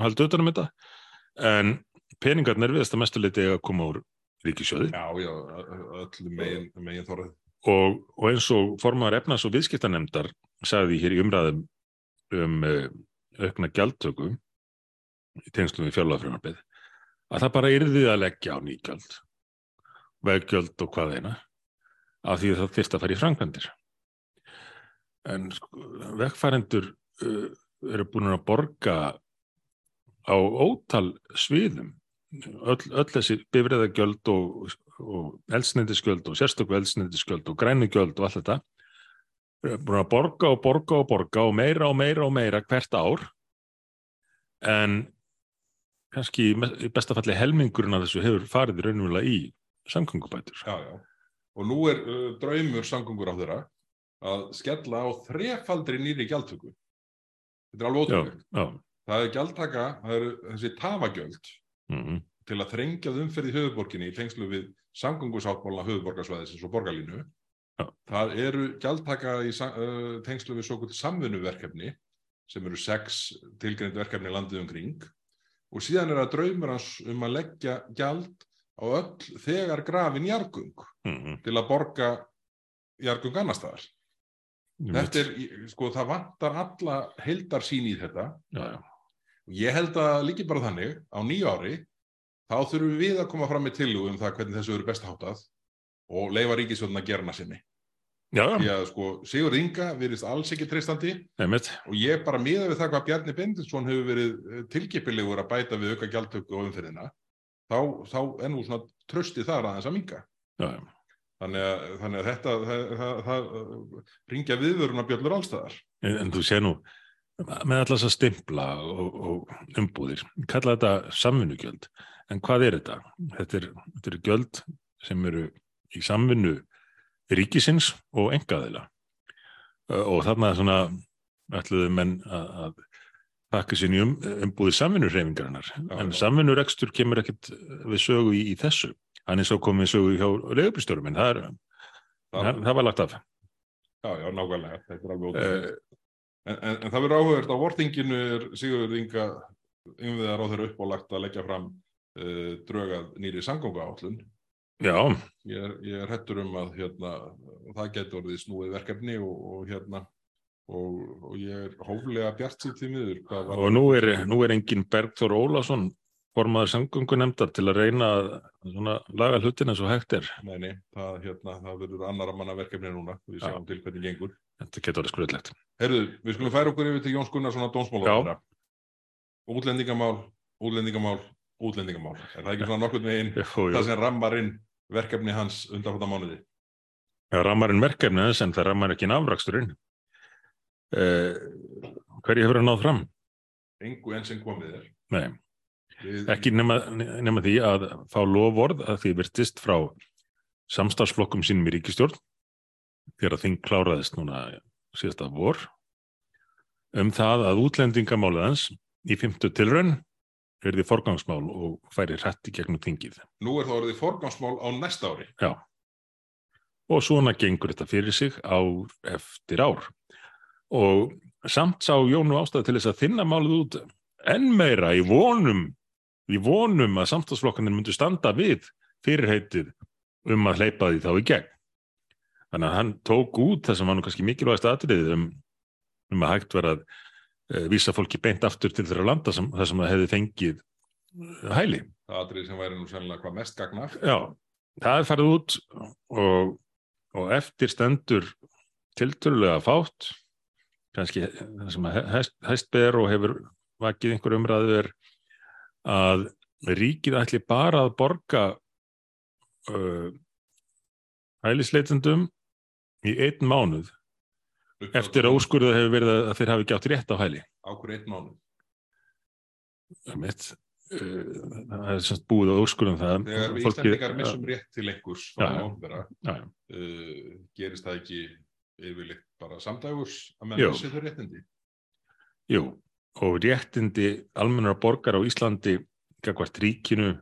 halda utan um þetta. En peningarnir viðast að mestu leiti að koma úr ríkisjóði Já, já, öllum megin, megin þorrið. og, og eins og formaður efnas og viðskiptanemndar sagði hér í umræðum um uh, aukna gjaldtöku í tengslum við fjárlagafrumarbið að það bara yrði að leggja á nýgjöld veggjöld og hvað eina af því að það þyrst að fara í framkvæmdir. En sko, vegfærendur uh, eru búin að borga á ótal sviðum öll, öll þessi bifriðagjöld og, og eldsneytisgjöld og sérstöku eldsneytisgjöld og grænugjöld og allt þetta eru búin að borga og borga og borga og meira og meira og meira hvert ár en kannski í me- í besta falli helmingurinn af þessu hefur farið raunverulega í já. Og nú er uh, draumur samgöngur á þeirra að skella á þrefaldri nýri gjaldtöku. Þetta er alveg já. Það er gjaldtaka, það eru þessi tafagjöld Mm til að þrengjað umferð í höfuborginni í tengslu við samgöngusáttmálna höfuborgarsvæðisins og borgarlínu. Já. Það eru gjaldtaka í uh, tengslu við svo kvöld samvinnuverkefni sem eru sex tilgreind verkefni landið umkring og síðan er það draumur hans um að leggja gjald á öll þegar grafin jargung -hmm. til að borga jargung annar staðar. Þetta er, sko, það vantar alla heildarsýn í þetta. Já, já. Ég held að líki bara þannig á nýju ári, þá þurfum við að koma fram með tillögu um það hvernig þessu eru best háttað og leifa ríkisvöldin að gera hana sinni. Já, Því að sko, Sigur Inga virðist alls ekki treystandi og ég bara miða við það hvað Bjarni Benditsson hefur verið eh, tilkipilegur að bæta við auka gjaldtöku og umferðina, þá, þá er nú svona trösti þar aðeins að minga. Já, já. Þannig að, þannig að þetta, það, það, það ringja viðvöruna bjöllur allstæðar. En, en þú sé nú, með allar þess að stimpla og, og umbúðir, kalla þetta samvinnugjöld. En hvað er þetta? Þetta er, þetta er gjöld sem eru í samvinnu ríkisins og engaðila. Og þarna svona ætluðu menn að, að pakka sér í um, umbúðir samvinnurreifingarinnar. En samvinnurekstur kemur ekkert við sögu í, í þessu. Hann er svo komið sögu hjá leigubýrstörum, en það, er, Það, það, var lagt af. já, já, nákvæmlega. Þetta er alveg ótrúlega. En, en, en það verður áhugavert á vortinginu er Sigurður Inga yngviðar á þeirra uppálagt að leggja fram uh, drögað nýri samgöngu áallun. já, Ég er, ég er hættur um að hérna, það getur orðið snúið verkefni og, og hérna og, og ég er hóflega bjart sér til miður. og nú er, nú er engin Bergþór Ólafsson formaður samgöngunemndar til að reyna að svona, laga hlutin eins og hægt er. Nei, nei, það, hérna, það verður annara manna verkefni núna. Við Já. sjáum til hvernig gengur. Þetta getur orðið skröðlegt. Herðu, við skulum færa okkur yfir til Jóns Gunnarsson að dómsmála. Útlendingamál, útlendingamál, útlendingamál. Er það ekki svona nokkurn veginn Jú, jú. það sem rammar inn verkefni hans undanfóta mánuði? Það rammar inn verkefni þess en það rammar ekki náfraksturinn. Uh, hverju hefur hann náð fram? Engu enn sem komið er. Nei. Við, ekki nema, nema því að fá lofvorð að því virtist frá samstarfsflokkum sínum í ríkistjórn þegar þing kláraðist núna síðasta vor um það að útlendingamálið hans í fymtu tilraun verði forgangsmál og færi hrætti gegnum þingið. Nú er það orðið forgangsmál á næsta ári. Já. Og svona gengur þetta fyrir sig ár eftir ár. Og samt sá Jónu ástæði til þess að þinna málið út enn meira í vonum, í vonum að samstagsflokkanir myndu standa við fyrirheitið um að hleypa því þá í gegn. Þannig að hann tók út það sem var nú kannski mikilvægast aðriðið um, um að hægt vera að uh, vísa fólki beint aftur til þeirra landa sem, það sem að hefði fengið uh, hæli. Það atrið sem væri nú sennilega hvað mest gagna. Já, það er farið út og, og eftir stendur tilturlega fátt, kannski það sem að hæst, hæst ber og hefur vakið einhver umræðu er að ríkið ætli bara að borga uh, hælisleitendum í einn mánuð eftir að úrskurða hefur verið að þeir hafi gjátt rétt á hæli. Ákur einn mánuð. Mitt, uh, það er semst búið að úrskurðum það. Þegar við Íslandingar missum rétt til einhvers frá já. uh, gerist það ekki yfirleitt bara samdægurs að Jú. menn missi þau réttindi. Jú, og réttindi almennar borgar á Íslandi gagvart ríkinu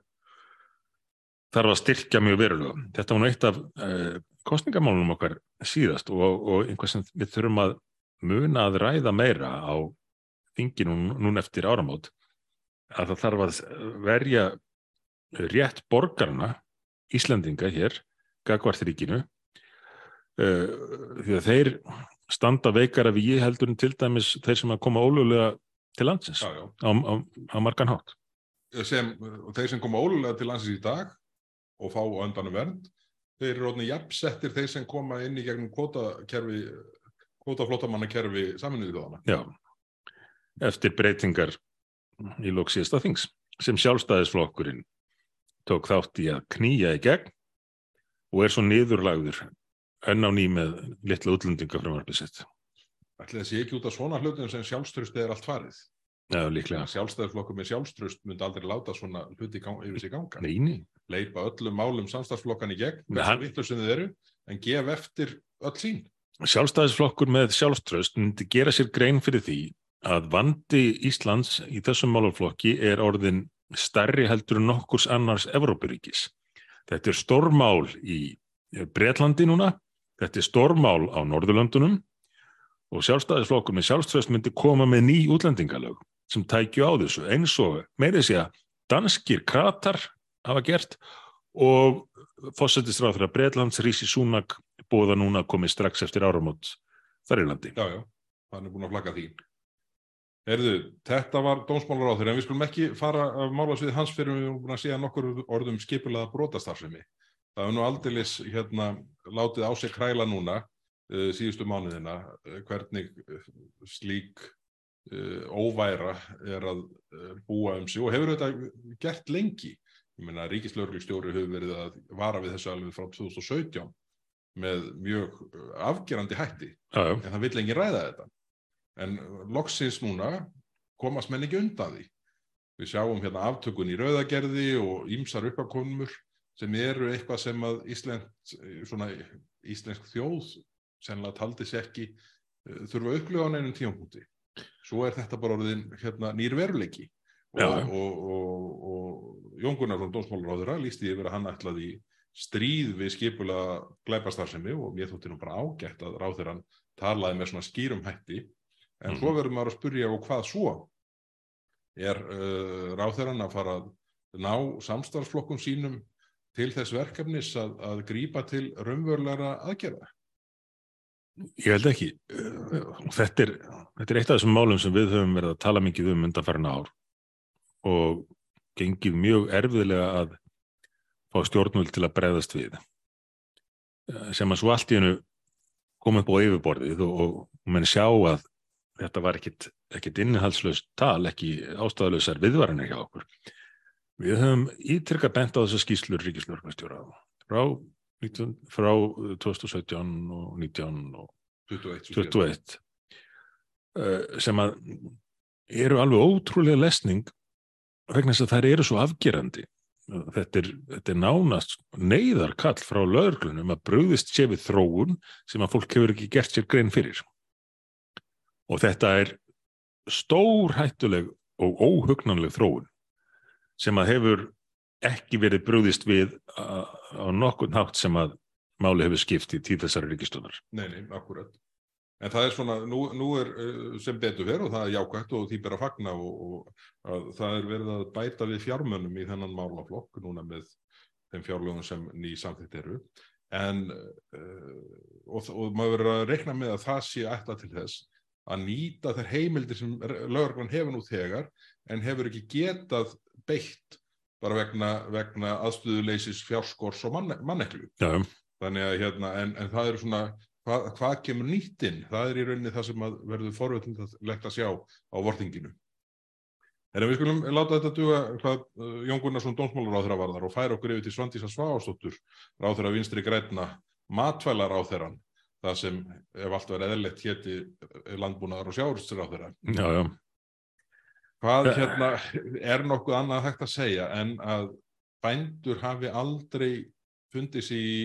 þarf að styrkja mjög verulega. Þetta var nú eitt af uh, kostningamálunum okkar síðast og, og einhvað sem við þurfum að muna að ræða meira á þinginu núna eftir áramót að það þarf að verja rétt borgarna Íslandinga hér gagvart ríkinu uh, því að þeir standa veikara við ég heldur en til dæmis þeir sem að koma ólögulega til landsins Já, já. á, á, á margan hátt. Sem, þeir sem koma ólulega til landsins í dag og fá á endanum vernd, þeir eru rótni jafnsettir þeir sem koma inn í gegnum kvótakerfi, kvótaflótamannakerfi saminuðu þjóðana. Já, eftir breytingar í lók síðasta þings sem sjálfstæðisflokkurinn tók þátt í að knýja í gegn og er svo niðurlagður enn á ný með litla útlendinga frumvarpið sitt. Ætli það sé ekki út af svona hlutum sem sjálfströst er allt farið. Já, líklega. Sjálfstæðisflokkur með sjálfströst myndi aldrei láta svona hluti yfir sig ganga. Neini, Leipa öllum málum samstagsflokkan í gegn, hann- hversu vitlu sem þið eru, en gef eftir öll sín. sjálfstæðisflokkur með sjálfströst myndi gera sér grein fyrir því að vandi Íslands í þessum málaflokki er orðin stærri heldur en nokkurs annars Evrópuríkis. Þetta er stórmál í Bretlandi núna, þetta er stórmál á Norðurlöndunum og sjálfstæðisflokkur með sjálfströst myndi koma með ný útlendingalög sem tækju á þessu eins og meiri sé að danskir kratar hafa gert og fósættisráð fyrir að Bretlands Rísi Súnak búða núna komið strax eftir áramót þar í landi. Já, já, hann er búin að flagga því. Erðu, þetta var dómsmálar á þeirra, en við skulum ekki fara að mála svið hans fyrir við erum búin að segja nokkur orðum skipulaða brotastarfsemi. Það er nú aldeilis hérna látið á sig kræla núna uh, síðustu mánuðina uh, hvernig uh, slík óværa er að búa um sig og hefur þetta gert lengi. Ég meina, ríkislauglustjóri hefur verið að vara við þessu alveg frá 2017 með mjög uh, afgerandi hætti Já, já, en það vill engin ræða þetta. En loksins núna komast menn ekki undan því. Við sjáum hérna aftökun í rauðagerði og ýmsar uppakomur sem eru eitthvað sem að Ísland, svona íslensk þjóð sennilega taldi sér ekki uh, þurfa að upplifa á neinum tímapunkti. Svo er þetta bara orðin hérna, nýr veruleiki. Og, og, og, og Jón Gunnar frá Dómsmálaráðura lísti yfir að hann ætlaði stríð við skipula glæpastarsemi og mér þótti nú bara ágætt að ráðherran talaði með svona skýrum hætti. En Mhm. svo verður maður að spyrja og hvað svo? Er uh, ráðherran að fara að ná samstarfsflokkum sínum til þess verkefnis að, að grípa til raunverulegra aðgerða? Ég held ekki. Þetta er, þetta er eitt af þessum málum sem við höfum verið að tala mikið um undanfærin ár og gengið mjög erfiðlega að fá stjórnvöld til að breyðast við. Eh, Sem að svo allt í hennu kom upp á yfirborðið og, og menn sjá að þetta var ekkit, ekkit innihalslaust tal, ekki ástæðalausar viðvaranir hjá okkur. Við höfum ítrykkað bent á þessa skýslur ríkislörgumstjóra frá, 19 frá 2017 og 19 og 21, svo séð. 21 uh, sem að eru alveg ótrúlega lesning vegna þess að þær eru svo afgerandi. Þetta er, þetta er nánast neyðarkall frá lögurglunum að brugðist sé við þróun sem að fólk hefur ekki gert sér grein fyrir. Og þetta er stór hættuleg og óhugnanleg þróun sem að hefur ekki verið brúðist við á, nokkurn hátt sem að máli hefur skipt í tíð þessari ríkistöndar. Nei, nei, akkurat. En það er svona, nú, nú er sem betur verið og það er jákvægt og því ber að fagna og, og það er verið að bæta við fjármönnum í þennan málaflokk núna með þeim fjárlögum sem ný samþitt eru. En, og, og maður verður að rekna með að það sé ætla til þess að nýta þær heimildir sem lögurglann hefur nú þegar en hefur ekki getað beitt bara vegna, vegna aðstöðuleysis fjárskors og manne, manneklu. Þannig að hérna, en, en það eru svona, hva, hvað kemur nýttinn? Það er í rauninni það sem verður forvöldilegt að sjá á vortinginu. En við skulum láta þetta duga hvað uh, Jón Gunnarsson dómsmálaráþra varðar og færa okkur yfir til Svandísa Sváástóttur, ráþra vinstri græna, matvælar á þeirran, það sem ef allt verið eðlert hétti landbúnaðar og sjáurstur á þeirra. Já, já. Hvað hérna er nokkuð annað hægt að segja en að bændur hafi aldrei fundið sér í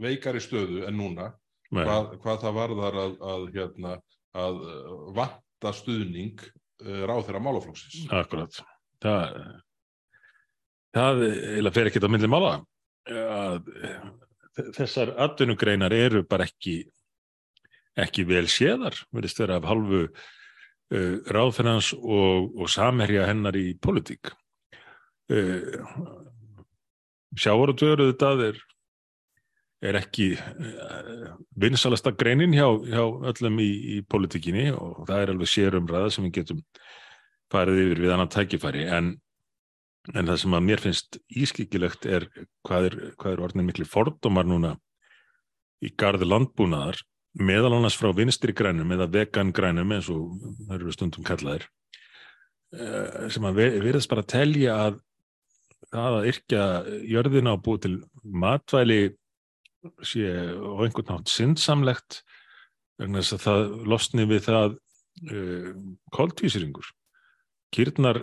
veikari stöðu en núna hvað, hvað það varðar að, að, hérna, að vanta stuðning uh, ráð þeirra málaflóksins. Akkurat. Það, það eða fer ekki á myndli mála. Að, þessar atvinnugreinar eru bara ekki, ekki vel séðar, verðist vera af halvu Uh, ráðfennans og, og samherja hennar í politík. Uh, Sjávarutöruðu það er, er ekki uh, vinsalasta greinin hjá, hjá öllum í, í politíkinni og það er alveg sérumræða sem við getum farið yfir við annan tækifæri. En, en það sem að mér finnst ískikilegt er hvað er, hvað er orðin miklu fordómar núna í gardi landbúnaðar meðal annars frá vinstri grænum eða vegan grænum eins og það eru stundum kallaðir eh, sem að verðast bara að telja að það að yrkja jörðina og búið til matvæli sé á einhvern nátt syndsamlegt vegna þess að það losni við það uh, eh, koldvísiringur kýrnar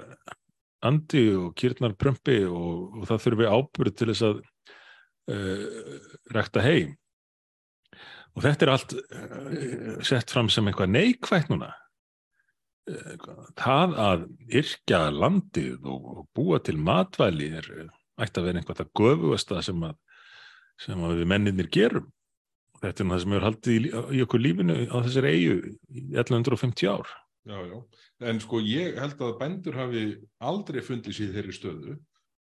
andi og kýrnar prömpi og, og það þurfi ábyrð til þess að uh, rekta heim. Og þetta er allt uh, sett fram sem eitthvað neikvægt núna. Það að yrkja landið og, og búa til matvæli er ætti að vera einhvað það göfugasta sem að, sem að við menninir gerum og þetta er það sem hefur haldið í, í okkur lífinu á þessari eigu í 1150 ár Já, já, en sko ég held að bændur hafi aldrei fundið sér þeirri stöðu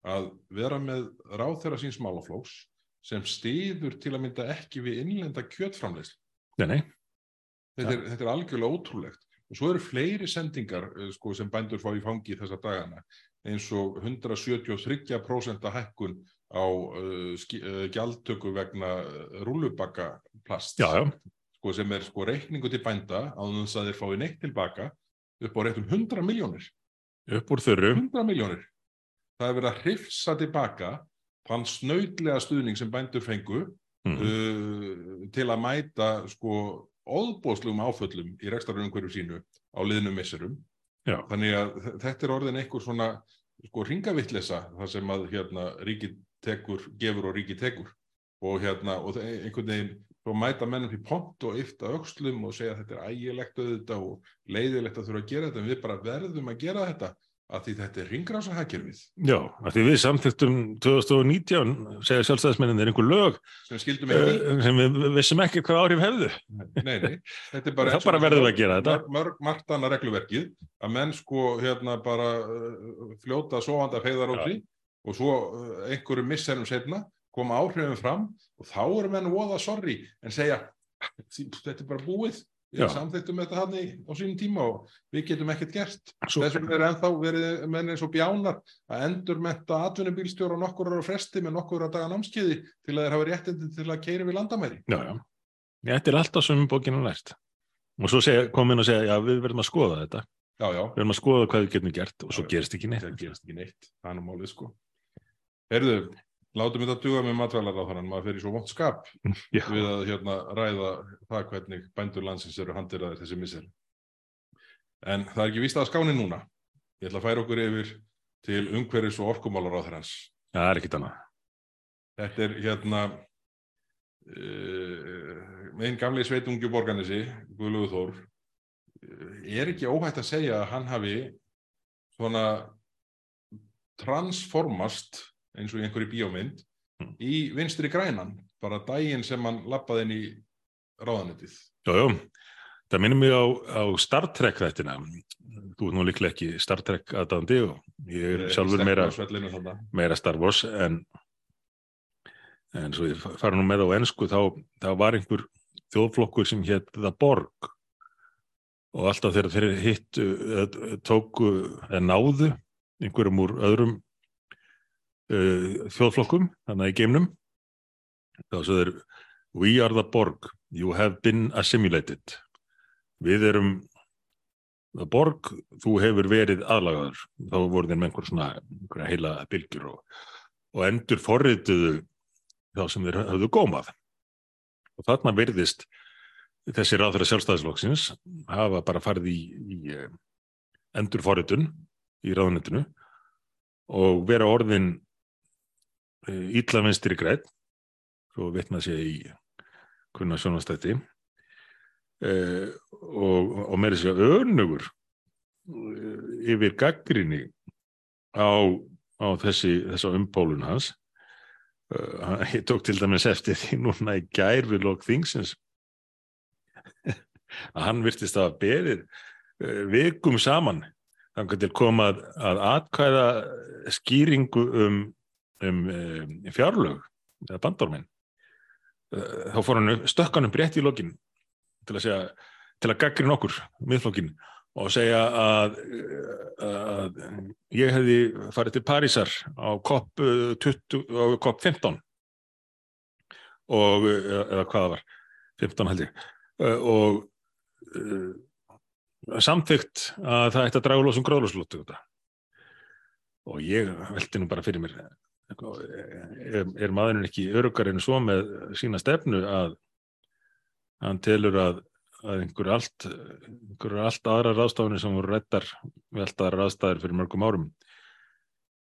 að vera með ráð þeirra síns málaflóks sem stiður til að mynda ekki við innlenda kjötframleyslu. Nei, nei. Þetta er, þetta er algjörlega ótrúlegt. Og svo eru fleiri sendingar eh, sko, sem bændur fá í fangi þessa dagana eins og 173% hækkun á uh, uh, gjaldtöku vegna rúlubakkaplast sko, sem er sko, reikningu til bænda á þess að þeir fái neitt tilbaka upp á réttum 100 miljónir. Upp úr þurru. 100 miljónir. Það er verið að hrifsa tilbaka þann snautlega stuðning sem bændur fengu mm. uh, til að mæta sko óðbóðslugum áföllum í rekstarunumhverju sínu á liðnum misserum. Já. Þannig að þetta er orðin einhver svona sko ringavittlesa þar sem að hérna ríki tekur, gefur og ríki tekur og hérna og einhvern veginn þá mæta mennum í pont og yfta aukslum og segja að þetta er ægilegt auðvitað og leiðilegt að þurfa að gera þetta en við bara verðum að gera þetta að því þetta er ringráðsahækjörfið. Já, að því við samþýttum 2019, segja sjálfstæðismennin er einhver lög sem uh, sem við vissum ekki hvað áhrif hefðu. Nei, nei, þetta er bara það bara verðum við að gera þetta. Mörg margtana regluverkið að menn sko hérna bara uh, fljóta sovanda feyðarótri og svo uh, einhverju misserum setna koma áhrifum fram og þá eru menn voða sorgi en segja þetta er bara búið. Við samþýttum þetta hann í á sínum tíma og við getum ekkert gert. Svo... þess vegna er ennþá verið menn eins og bjánar að endur metta atvinnubílstjóra nokkur ára fresti með nokkur ára daga námskiði til að þeir hafa réttindi til að keira við landamæri. Já, já, þetta er alltaf sem bókinu lært. Og svo kom inn og segja já, við verðum að skoða þetta. Já, já. við verðum að skoða hvað við getum gert og svo já, gerist ekki neitt. Það gerist ekki neitt, það er málið sko Herðu, látum við þetta duga með matvælaráðarann, maður fer í svo vond skap Já. við að hérna, ræða það hvernig bændur landsins eru handiraðir þessi missel. En það er ekki vist að skáni núna. Ég ætla að færa okkur yfir til umhverfis og orkumálar á þess. Það er ekkit annað. Þetta er hérna uh, einn gamli sveitungi borganissi, Guðlugur Þór, uh, er ekki óhætt að segja að hann hafi svona transformast eins og í einhverju bíómynd Mm. í vinstri grænan, bara daginn sem hann lappaði inn í ráðanetið. Jú, jú. Það minnir mig á, á Star Trek þættina. Þú er nú líklega ekki Star Trek aðdandi og ég er sjálfur meira, meira Star Wars en, en svo ég fara nú með á ennsku þá, þá var einhver þjóðflokkur sem hétt The Borg og alltaf þegar þeir hittu eh, tóku eða náðu einhverjum úr öðrum uh, þjóðflokkum þannig í geimnum. Þá svo þeir We are the Borg, you have been assimilated. Við erum Borg, þú hefur verið aðlagaður, þá voru þeir með einhver svona einhverja heila bylgjur og, og endur forrituðu þá sem þeir höfðu gómað. Og þarna virðist þessi ráðfæra sjálfstæðisflokksins hafa bara farið í, í eh, endur forritun í ráðunetinu og vera orðin ítla vinstri græn svo vitna sé í kunna sjónastætti eh, og, og meiri sé önugur eh, yfir gaggrinni á, á þessi umpólun hans. Uh, ég tók til dæmis eftir því núna í gær við lók þingsins. Að hann virtist að berið uh, vikum saman þannig til koma að, að atkvæða skýringu um, um, um fjárlög eða bandormin uh, þá fór hann stökkanum breytt í lokin til að segja til að gaggri nokkur miðflokkin og segja að, að ég hefði farið til Parísar á COP, 20, á COP 15 og eða hvað það var 15 held ég og samþygt að það ætti að draga losum gróðlóslóttu og ég veldi nú bara fyrir mér er, er maðurinn ekki örugar en svo með sína stefnu að hann telur að að einhverju allt, einhverju allt aðra ráðstafunir sem voru réttar aðra ráðstafir fyrir mörgum árum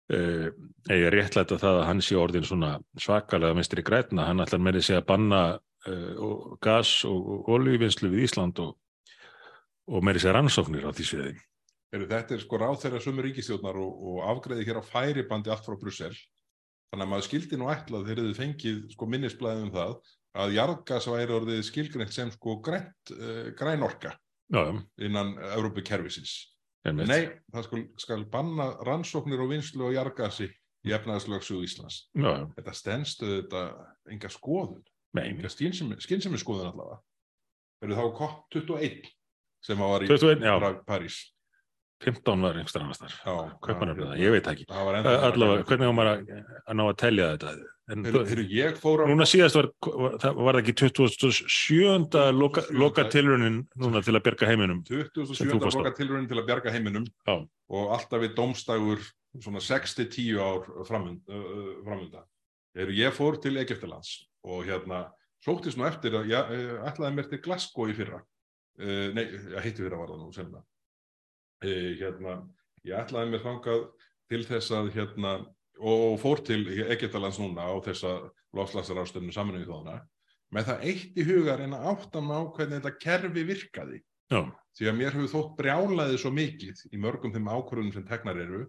eða réttlæta það að hann sé orðin svona svakalega mistri grætna, hann ætlar með þessi að banna uh, gas og, og oljuvinnslu við Ísland og, og með þessi rannsóknir á því sviði. Þetta er sko ráð þeirra sumur ríkistjórnar og, og afgreði hér á færibandi allt frá Brussel þannig að maður skildi nú ætlað þegar þið fengið sko minnisblæðum um það að jarðgas væri orðið skilgreint sem sko grænt, uh, grænorka Já, innan Európa-kerfisins. einmitt. Nei, það skal, skal banna rannsóknir og vinslu á jarðgasi í efnaðarslöksu Íslands. Já, Þetta stendstu þetta enga skoðun, enga skynsemi skoðun allavega. Eru þá COP21 sem var í 21, já. Pra- París. 15 var einhverstað annars þar það, ég veit ekki var allavega, hvernig á maður að, ná að telja þetta en fór á... núna síðast var, var það ekki 27. loka, 27. loka tilraunin núna til að bjerga heiminum 27. Sem þú fórst á. loka tilraunin til að bjarga heiminum Já. og alltaf við domstægur svona 6-10 ár framund, uh, ég fór til Egyptalands og hérna sóttist nú eftir að ég ætlaði mér til Glasgow í fyrra. Uh, nei, ég heitti fyrra var það nú. Uh, hérna, ég ætlaði mér þangað til þess að hérna og, og fór til Egyptalands núna á þessa lofslagsarástöfnu saminuðu þóðana með það eitt í huga að reyna að átta mig á hvernig þetta kerfi virkaði. Já, því að mér hefur þótt brjálaði svo mikið í mörgum þeim ákvörðunum sem teknar eru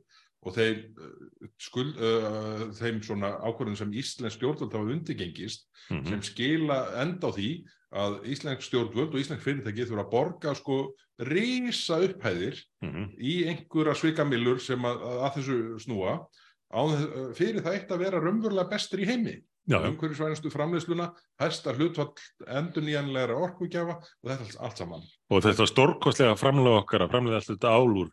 og þeir, uh, skuld, uh, þeim svona ákvörðunum sem Íslensk stjórnvöld hafa undirgengist mhm, sem skila enda á því að Íslensk stjórnvöld og Íslensk fyrirtæki þurfa að borga sko rísa upphæðir mhm, í einhverja svikamillur sem að, að þessu snúa. Á, þess- fyrir það eitt að vera raunverulega bestur í heimi. Umhverfisvænastu framleiðsluna, hæsta hlutfall endur nýjanlegra orkugjafa og þetta allt, allt saman. og þetta var stórkostlega framlega okkar að framlega alltaf þetta ál úr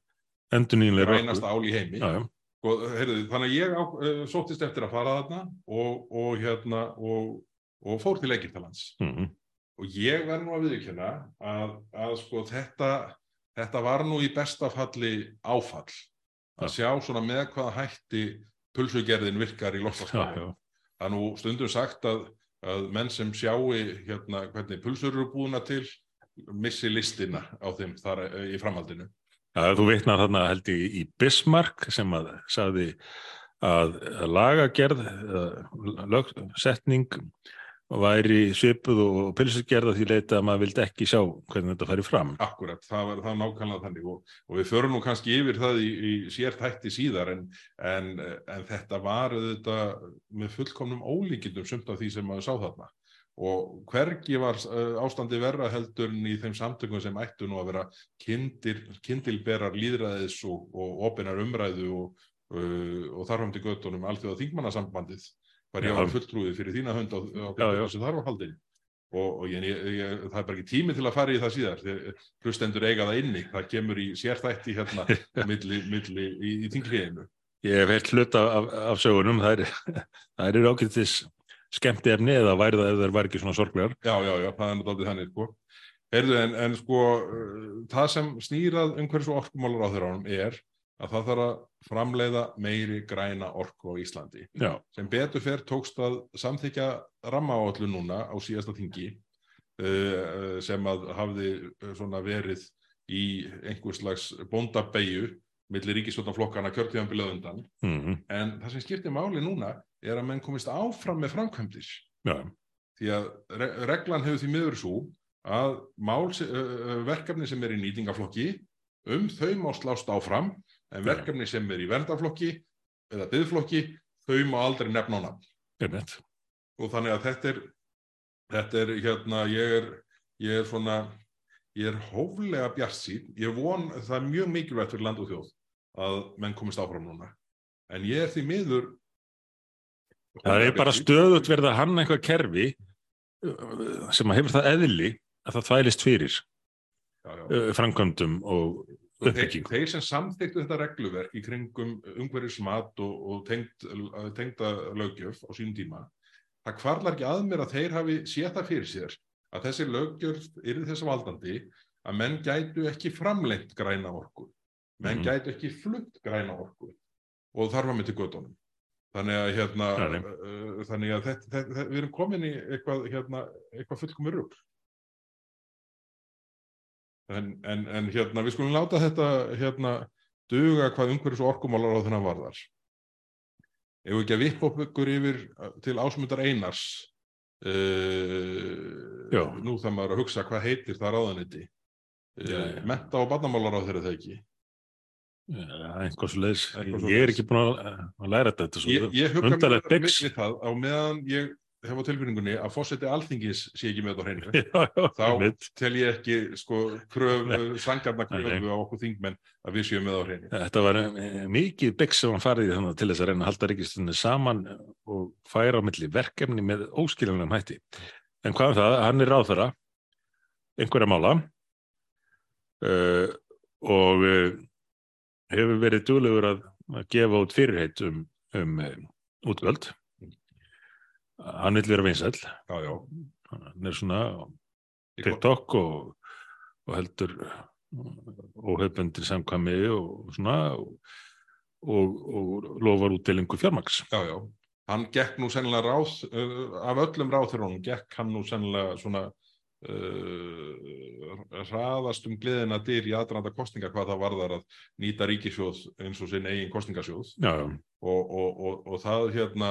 endurnýjanlega Rænasta ál í heimi. Já, já, Og, heyrðu, þannig að ég á, uh, sóttist eftir að fara þarna og, og, hérna, og, og fór til Egyptalands. mhm, Og ég verð nú að viðkjöna að, að sko, þetta, þetta var nú í besta falli áfall. Að sjá svona með hvaða hætti pulsugerðin virkar í já, Það er nú stundum sagt að, að menn sem sjáu hérna, hvernig pulsur eru búina til missi listina á þeim þar eh, í framhaldinu. Ja, þú veitnar þarna held ég í Bismarck sem að sagði að lagagerð, lögsetning væri svipuð og pilsugerð að því leita að maður vildi ekki sjá hvernig þetta færi fram. Akkurat, það var það nákvæmlega þannig og, og við förum nú kannski yfir það í, í sér þætti síðar en, en, en þetta var þetta með fullkomnum ólíkindum sumt af því sem maður sá þarna og hvergi var ástandi verra heldur í þeim samtökum sem ættu nú að vera kindir, kindilberar líðræðis og, og opinar umræðu og, uh, og þarfum til göttunum alþjóða þingmannasambandið var ég að fulltrúið fyrir þína hönd á, á þessu þarfahaldin og, og ég, ég, það er bara ekki tími til að fara í það síðar. Hlustendur eiga það inni, það kemur í sérþætti hérna milli, milli í, í þingliðinu Ég hef heilt hlut af, af sögunum, það er, er ákveðtis skemmti efni eða væri það ef það var ekki svona sorglegar. Já, já, já, það er náttúrulega þannig, sko. Heyrðu, en, en sko, það sem snýrað um hversu orkumálur á þeirra ánum er að það þarf að framleiða meiri græna orku á Íslandi. Já. Sem betur fer tókst að samþykja rammaáallu núna á síðasta þingi uh, sem að hafði svona verið í einhvers slags bóndabæju millir ríkisvöldnaflokkana kjörtíðanbilið undan mm -hmm. en það sem skiptir máli núna er að menn komist áfram með framkvæmdir Já. því að re reglan hefur því miður svo að mál, verkefni sem er í nýtingaflokki um þau má slást áfram en verkefni sem er í verndaflokki eða byggflokki þau má aldrei nefna á nafn og þannig að þetta er þetta er hérna ég er, ég er svona ég er hóflega bjart sín ég von það er mjög mikilvægt fyrir land og þjóð að menn komist áfram núna en ég er því miður Það er bara stöðut verið að hanna einhvað kerfi sem að hefur það eðli að það þvælist fyrir já. framkvæmdum og. Þeir, þeir sem samþyktu þetta regluverk í kringum umhverjusmat og, og tengd, tengda lögjöf á sínum tíma, það kvarlar ekki að mér að þeir hafi séð það fyrir sér að þessi lögjöf er þess valdandi að menn gætu ekki framlengt græna orku, menn mm. gætu ekki flutt græna orku og þarfa með til gödunum. Þannig að, hérna, uh, þannig að þetta, þetta, við erum komin í eitthvað, hérna, eitthvað fullkomur rugg. En, en, en hérna, við skulum láta þetta hérna, duga hvað umhverjus orkumálar á þennan varðar. Ef við ekki að vippa upp ykkur yfir til ásmundar einars, uh, nú það maður að hugsa hvað heitir það ráðanetti. Uh, menta og barnamálar á þeirra þegar ekki. einhvers leis, ég er ekki búin að læra þetta við það á meðan ég hef á tilfinningunni að fósetti alþingis sé ekki með þetta hreinu. Þá mitt. tel ég ekki sko sangarna kröfu á okkur þingmenn að við séum með á hreinu. Þetta var mikið bygg sem hann farið til þess að reyna að halda ríkistunni saman og færa á milli verkefni með óskiljanum hætti. En hvað er það, hann er ráð þeirra einhverja mála uh, og uh, hefur verið dúlegur að, að gefa út fyrirheit um, um, um útvöld hann vil vera vinsæl hann er svona TikTok og, og heldur óhefbundir samkvæmi og svona og, og, og lofar útdelingu fjármaks Já, já, hann gekk nú sennilega ráð uh, af öllum ráþurunum gekk hann nú sennilega svona Uh, hraðast um gleðina dyr í aðranda kostninga hvað það varðar að nýta ríkisjóð eins og sinn eigin kostningasjóð. Og, og, og, og það hérna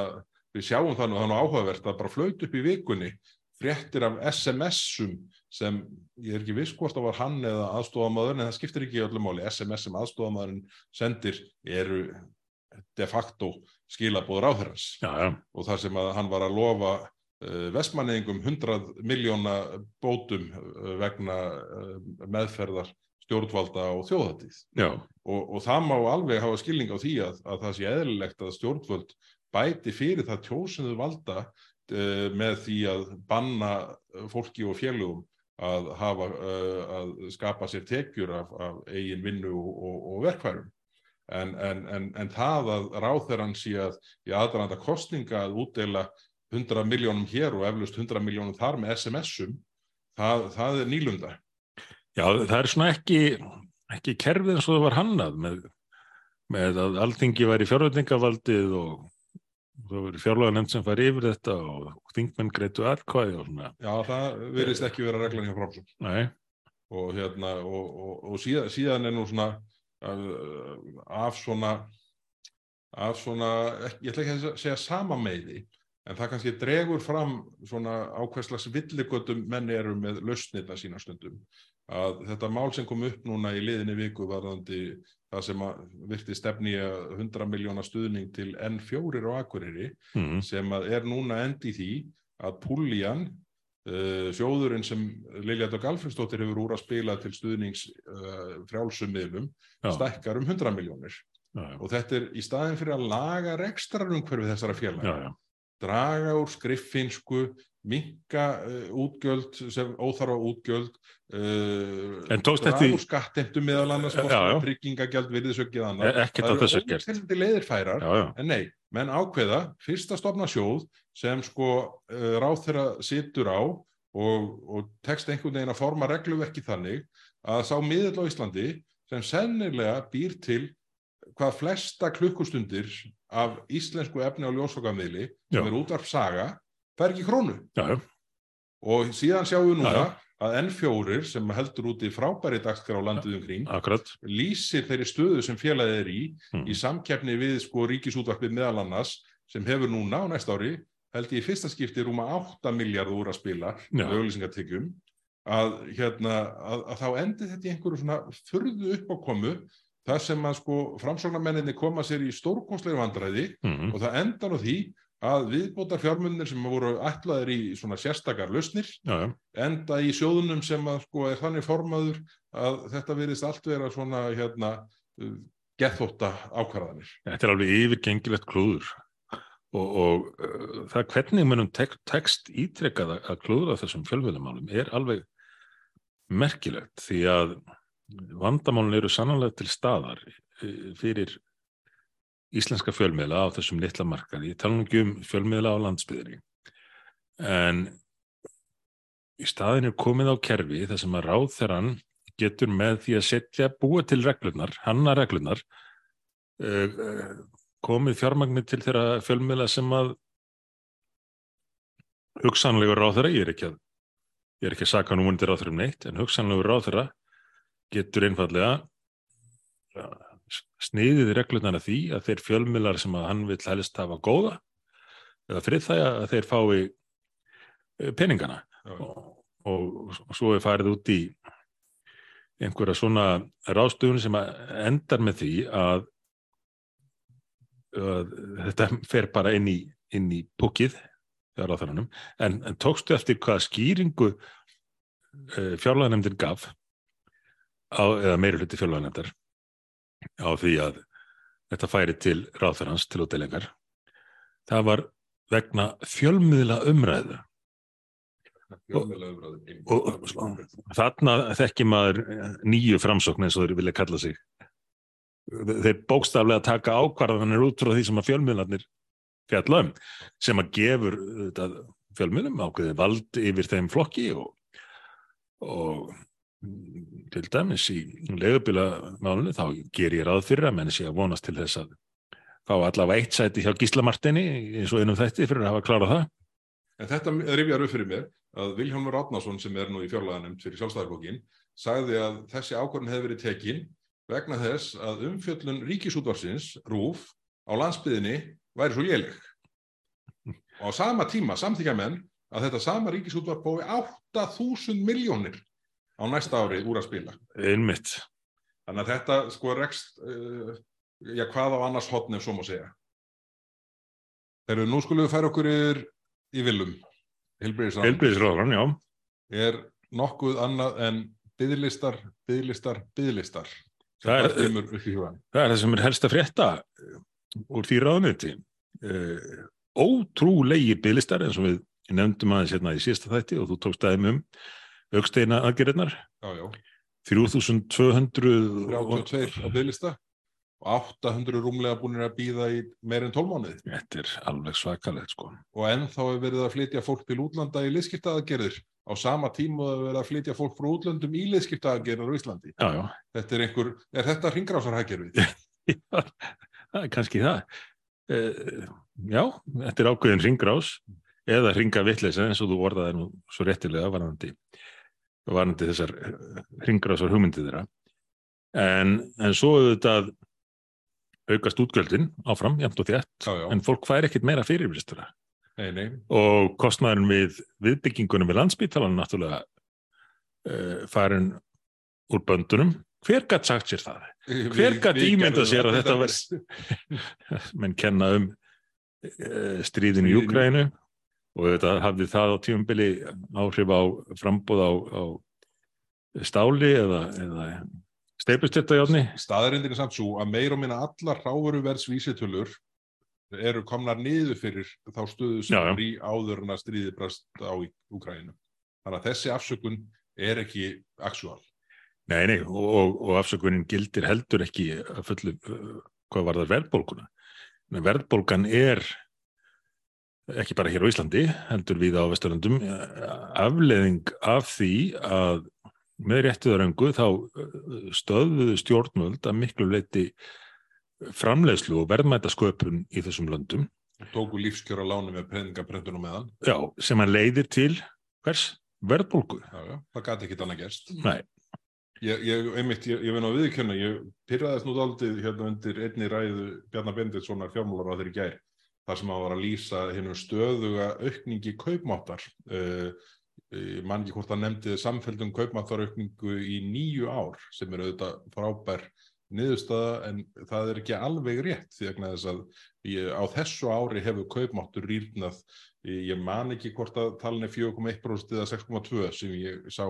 við sjáum það nú þannig áhugavert að bara flöut upp í vikunni fréttir af SMS-um sem ég er ekki viss hvort það var hann eða aðstofamöður en það skiptir ekki öllum máli. SMS sem aðstofamöðurinn sendir eru de facto skilabóður á þeirras og þar sem að hann var að lofa Eh, vestmanningum 100 miljóna bótum eh, vegna eh, meðferðar stjórnvalda og þjóðatíð og, og það má alveg hafa skilning á því að, að það sé eðlilegt að stjórnvald bæti fyrir það tjósunuð valda uh, með því að banna fólki og félugum að, hafa, uh, að skapa sér tekjur af, af eigin vinnu og, og, og verkværum en, en, en, en það að ráþeran sé að í aðranda kostninga að útdeila 100 miljónum hér og eflust 100 miljónum þar með SMS-um, það, það er nýlunda. Já, það er svona ekki, ekki kerfið eins og það var hannað með, með að alltingi væri fjárvætningavaldið og það verið fjárvæðanemnd sem fær yfir þetta og þingmenn greitu aðkvæði og svona. Já, það verist ekki vera reglan hjá frámsum. Nei. Og hérna, og, og, og síðan, síðan er nú svona af svona af svona, ég ætla ekki að segja sama meði, en það kannski dregur fram svona ákveðslags villigötum menni eru með lausnirna sína stundum. Að þetta mál sem kom upp núna í liðinni viku varðandi það sem virti stefni að 100 miljóna stuðning til N4 á Akureyri mm. sem að er núna endi því að Púljan, uh, sjóðurinn sem Lilja Dögg Alfredsdóttir hefur úr að spila til stuðnings uh, frjálsummiðlum, stækkar um 100 miljónir. Og þetta er í staðin fyrir að laga rekstrarumhverfi þessara félaga Já, já. draga úr skriffinsku, minka uh, útgjöld, sem óþarfa útgjöld, uh, En tókst þetta í- úr skattemtu meðal annars, tryggingagjald, virðisökið E- er gert. Það eru óteljandi leiðir færar, Já, já. en nei, menn ákveða, fyrst að stopna sjóð sem sko uh, ráþeira situr á og, og tekst einhvern veginn að forma regluverki þannig að sá miðill á Íslandi sem sennilega býr til hvað flesta klukkustundir af íslensku efni á ljósokamiðli Já. sem er útvarp saga, er ekki krónu Já, og síðan sjáum við núna að N4 sem heldur úti frábæri dagskrá landið umkring Akkurat. lýsir þeirri stöðu sem félagið er í Mm. í samkeppni við sko ríkisútvarpið meðal annars sem hefur núna á næsta ári held ég í fyrsta skipti rúma 8 miljard úr að spila Já. auglýsingatekjum að, hérna, að, að þá endi þetta í einhverju svona furðu uppákomu þar sem að sko framsóknarmenninni koma sér í stórkostlega vandræði Mm. og það endar á því að viðbótar fjármunir sem voru ætlaðir í svona sérstakar lausnir Já, já. enda í sjóðunum sem að sko er þannig formaður að þetta virðist allt vera svona hérna uh, gethótta ákvarðanir. Þetta er alveg yfirgengilegt klúður og, og uh, það hvernig munum tek, tekst ítrekkað að- klúðra þessum fjölmiðlumálum er alveg merkilegt því að vandamálun eru sannanlega til staðar uh, fyrir íslenska fjölmiðla á þessum litla markaði, ég tala nú ekki um fjölmiðla á landsbyðinni en í staðin er komið á kerfi þar sem að ráðherran getur með því að setja búa til reglurnar, hanna reglurnar uh, uh, komið fjármagnir til þeirra fjölmiðla sem að hugsanlegur ráðherra, ég er ekki að ég er ekki að saka nú undir ráðherra um neitt en hugsanlegur ráðherra getur einfallega sniðið reglurnar að því að þeir fjölmiðlar sem að hann vil helst hafa góða eða friðþæja að þeir fái eh, peningana. Og, og, og svo er farið út í einhverja svona ráðstöfun sem endar með því að, að þetta fer bara inn í, inn í ráðherranum. En, en tókstu eftir hvaða skýringu uh, fjárlæðanemndin gaf á, eða meiri hluti fjárlæðanemndar á því að þetta færi til ráðherrans til útilegar það var vegna fjölmiðla umræðu. Fjölmiðlaumræður. og og þarna þekki maður eh, nýju framsókn eins og þeir vilja kalla sig. Þeir bókstaflega taka ákvarðanir út frá því sem að fjölmiðlarnir fjalla um sem að gefur þetta, fjölmiðlum ákveði vald yfir þeim flokki og, og til dæmis í legubíla málunni þá ger ég ráð fyrir að menn sé að vonast til þess að fá allavega eitt sæti hjá Gísla Martini eins og einum þætti fyrir að hafa klárað það En þetta rifjar upp fyrir mér að Vilhjálmur Átnason sem er nú í fjárlæðanemnd fyrir sjálfstæðarflokkin sagði að þessi ákvörðin hefði verið tekin vegna þess að umfjöllun ríkisútvarsins, RÚF, á landsbyðinni væri svo léleg. Og á sama tíma samþykja menn að þetta sama ríkisútvarp bói 8000 miljónir á næsta ári úr að spila. einmitt Þannig að þetta sko rekst, uh, já hvað á annars hotn ef svo má segja. Þegar nú skulum við færa okkur yfir í. Heilbriðisráðan, já er nokkuð annað en byðlistar, byðlistar sem Það er- það er það sem er helst að frétta eh, úr því ráðnöti. Uh, ótrúlegir bygglistar eins og við nefndum aðeins hérna í síðasta þætti og þú tókst aðeim um auksteina aðgerðirnar. Já, já, 3200 32 á byðlista og 800 rúmlega búinir að býða í meir en 12 mánuði Þetta er alveg svakalegt sko. og ennþá er verið að flytja fólk til útlanda í liðskiptaðagerðir á sama tíma er verið að flytja fólk frá útlöndum í liðskiptaðagerðir á Íslandi. Já, já, Þetta er einhver, er þetta ringrásarhækjörfið? það er kannski það. Uh, já, þetta er ákveðin ringrás eða ringa vitleysa eins og þú orðaði nú svo réttilega varandi, varandi þessar ringrásar hugmyndið þeirra. en, en svo auðvitað aukast útgjöldin áfram, jæmt og þétt, Já, já. en fólk fær ekkit meira nei. og kostnæðurinn við viðbyggingunum við landsbítalan náttúrulega uh, farin úr böndunum. Hver gætt sagt sér það? Hver gat ímyndað sér að þetta væri- Menn kenna um uh, stríðin í Úgrænu og þetta hafði það á tímubili áhrif á frambúð á, á stáli eða, eða steipustjöttajáðni. Staðarindin er samt svo að meir og minna allar ráveruverðsvísitölur eru komnar niður fyrir þá stöðu sem er í áður en að stríði brast á í Úkræninu. Þannig að þessi afsökun er ekki actual. Nei, nei, og, og, og afsökunin gildir heldur ekki að fullu uh, hvað var það verðbólguna. Men verðbólgan er ekki bara hér á Íslandi, heldur við á Vesturlandum, afleðing af því að með réttuðaröngu þá uh, stöðuðu stjórnvöld að miklu leiti framleiðslu og verðmætasköpun í þessum löndum, Tóku lífskjöra láni með peningaprentunum meðan. já, sem að leiðir til hvers? Verðbólgu. Já, já. Það gæti ekki annað gerst. Nei, Ég, ég, einmitt, ég, ég veit á viðkjörna, ég pyrraðist nú daldið hérna undir einni ræðu Bjarnar Benditssonar fjármálar á þeirri gær, þar sem hann var að lýsa hennum stöðuga aukningi kaupmáttar. Uh, ég man ekki hvort hann nefndi samfelldum kaupmáttaraukningu í nýju ár, sem er auðvitað frábær niðurstaða, en það er ekki alveg rétt, því að ég, á þessu ári hefur kaupmáttur rýrnað Ég man ekki hvort að talin er 4,1% eða 6,2 sem ég sá,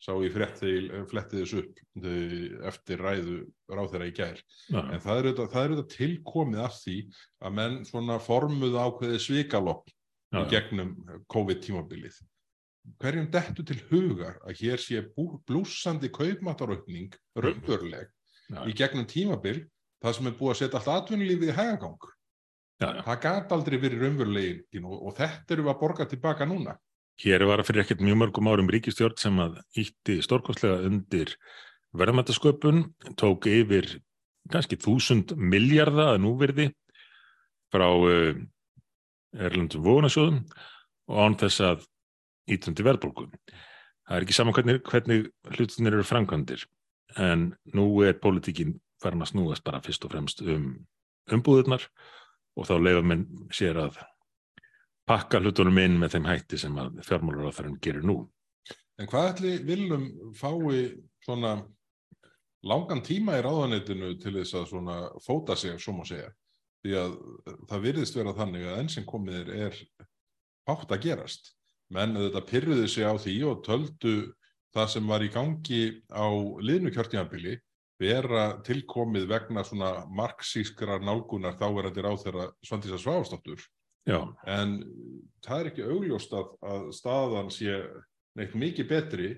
sá í frétt þegar ég fletti þessu upp eh, eftir ræðu ráþeira í gær. já, En það er auðvitað, er tilkomið af því að menn svona formuðu ákveðið svikalokk já, í gegnum COVID-tímabilið. Hverjum dettu til hugar að hér sé blússandi kaupmáttaraukning raunveruleg já, í gegnum tímabil það sem er búið að setja allt atvinnulífið í hægagang. Já, já. Það gat aldrei verið raunverulegin og, og þetta eru við að borga tilbaka núna. Hér var fyrir ekkert mjög mörgum árum ríkistjórn sem að ítti stórkostlega undir verðmættasköpun, tók yfir kannski þúsund miljarda að núverði frá uh, erlendum vónasjóðum og án þess að ítundi verðbólgu. Það er ekki saman hvernig, hvernig hlutinir eru framkvæmdir en nú er pólitíkin farin að snúast bara fyrst og fremst um umbúðurnar og þá leifa menn sér að pakka hlutunum inn með þeim hætti sem að fjármálaráþarinn gerir nú. En hvað ætli viljum fái svona langan tíma í ráðanetinu til þess að svona fóta sig, svo má segja? Því að það virðist vera þannig að enn sem komið er, hátt að gerast. Menn þetta pyrruðu sig á því og töldu það sem var í gangi á liðnu kjörtíðanbili vera tilkomið vegna svona marxískrar nálgunar þáverandi ráð þeirra Svandísa Svávastóttur. Já, En það er ekki augljóst að, að staðan sé neitt mikið betri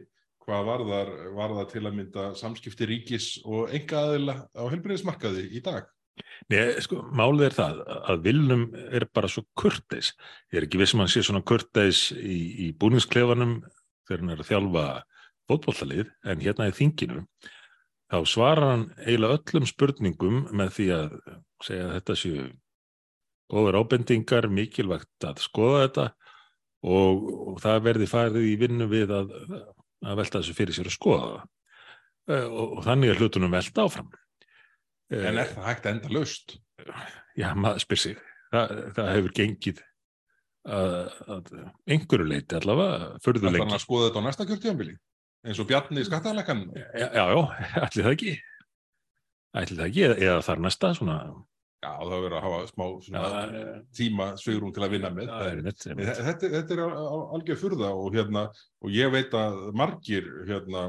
hvað varðar, varðar til að mynda samskipti ríkis og enga aðila á helbriðismarkaði í dag. Nei, sko, málið er það að Vilnum er bara svo kurteis. Ég er ekki viss um að hann sé svona kurteis í, í búningsklefanum þegar hann er að þjálfa fótbollalið en hérna í þinginu þá svarar hann eiginlega öllum spurningum með því að segja að þetta séu góður ábendingar, mikilvægt að skoða þetta og, og það verði farið í vinnu við að, að velta þessu fyrir sér að skoða það. Eh, Og, og þannig er hlutunum velta áfram. En er það hægt enda laust? Já, maður spyr sig. Það, það hefur gengið að, að einhverju leiti allavega, förðu er lengi. að skoða þetta á næsta kjörtíðanbili? Eins og Bjarni í skattalækan? Já, já, já, ætli það ekki. Ætli það ekki, eða, eða þar næsta svona. Já, það verður að hafa smá svona, Já, tíma svigrum til að vinna með. það er mitt. Nei, Þetta, þetta er al- al- algjör furða og, hérna, og ég veit að margir hérna,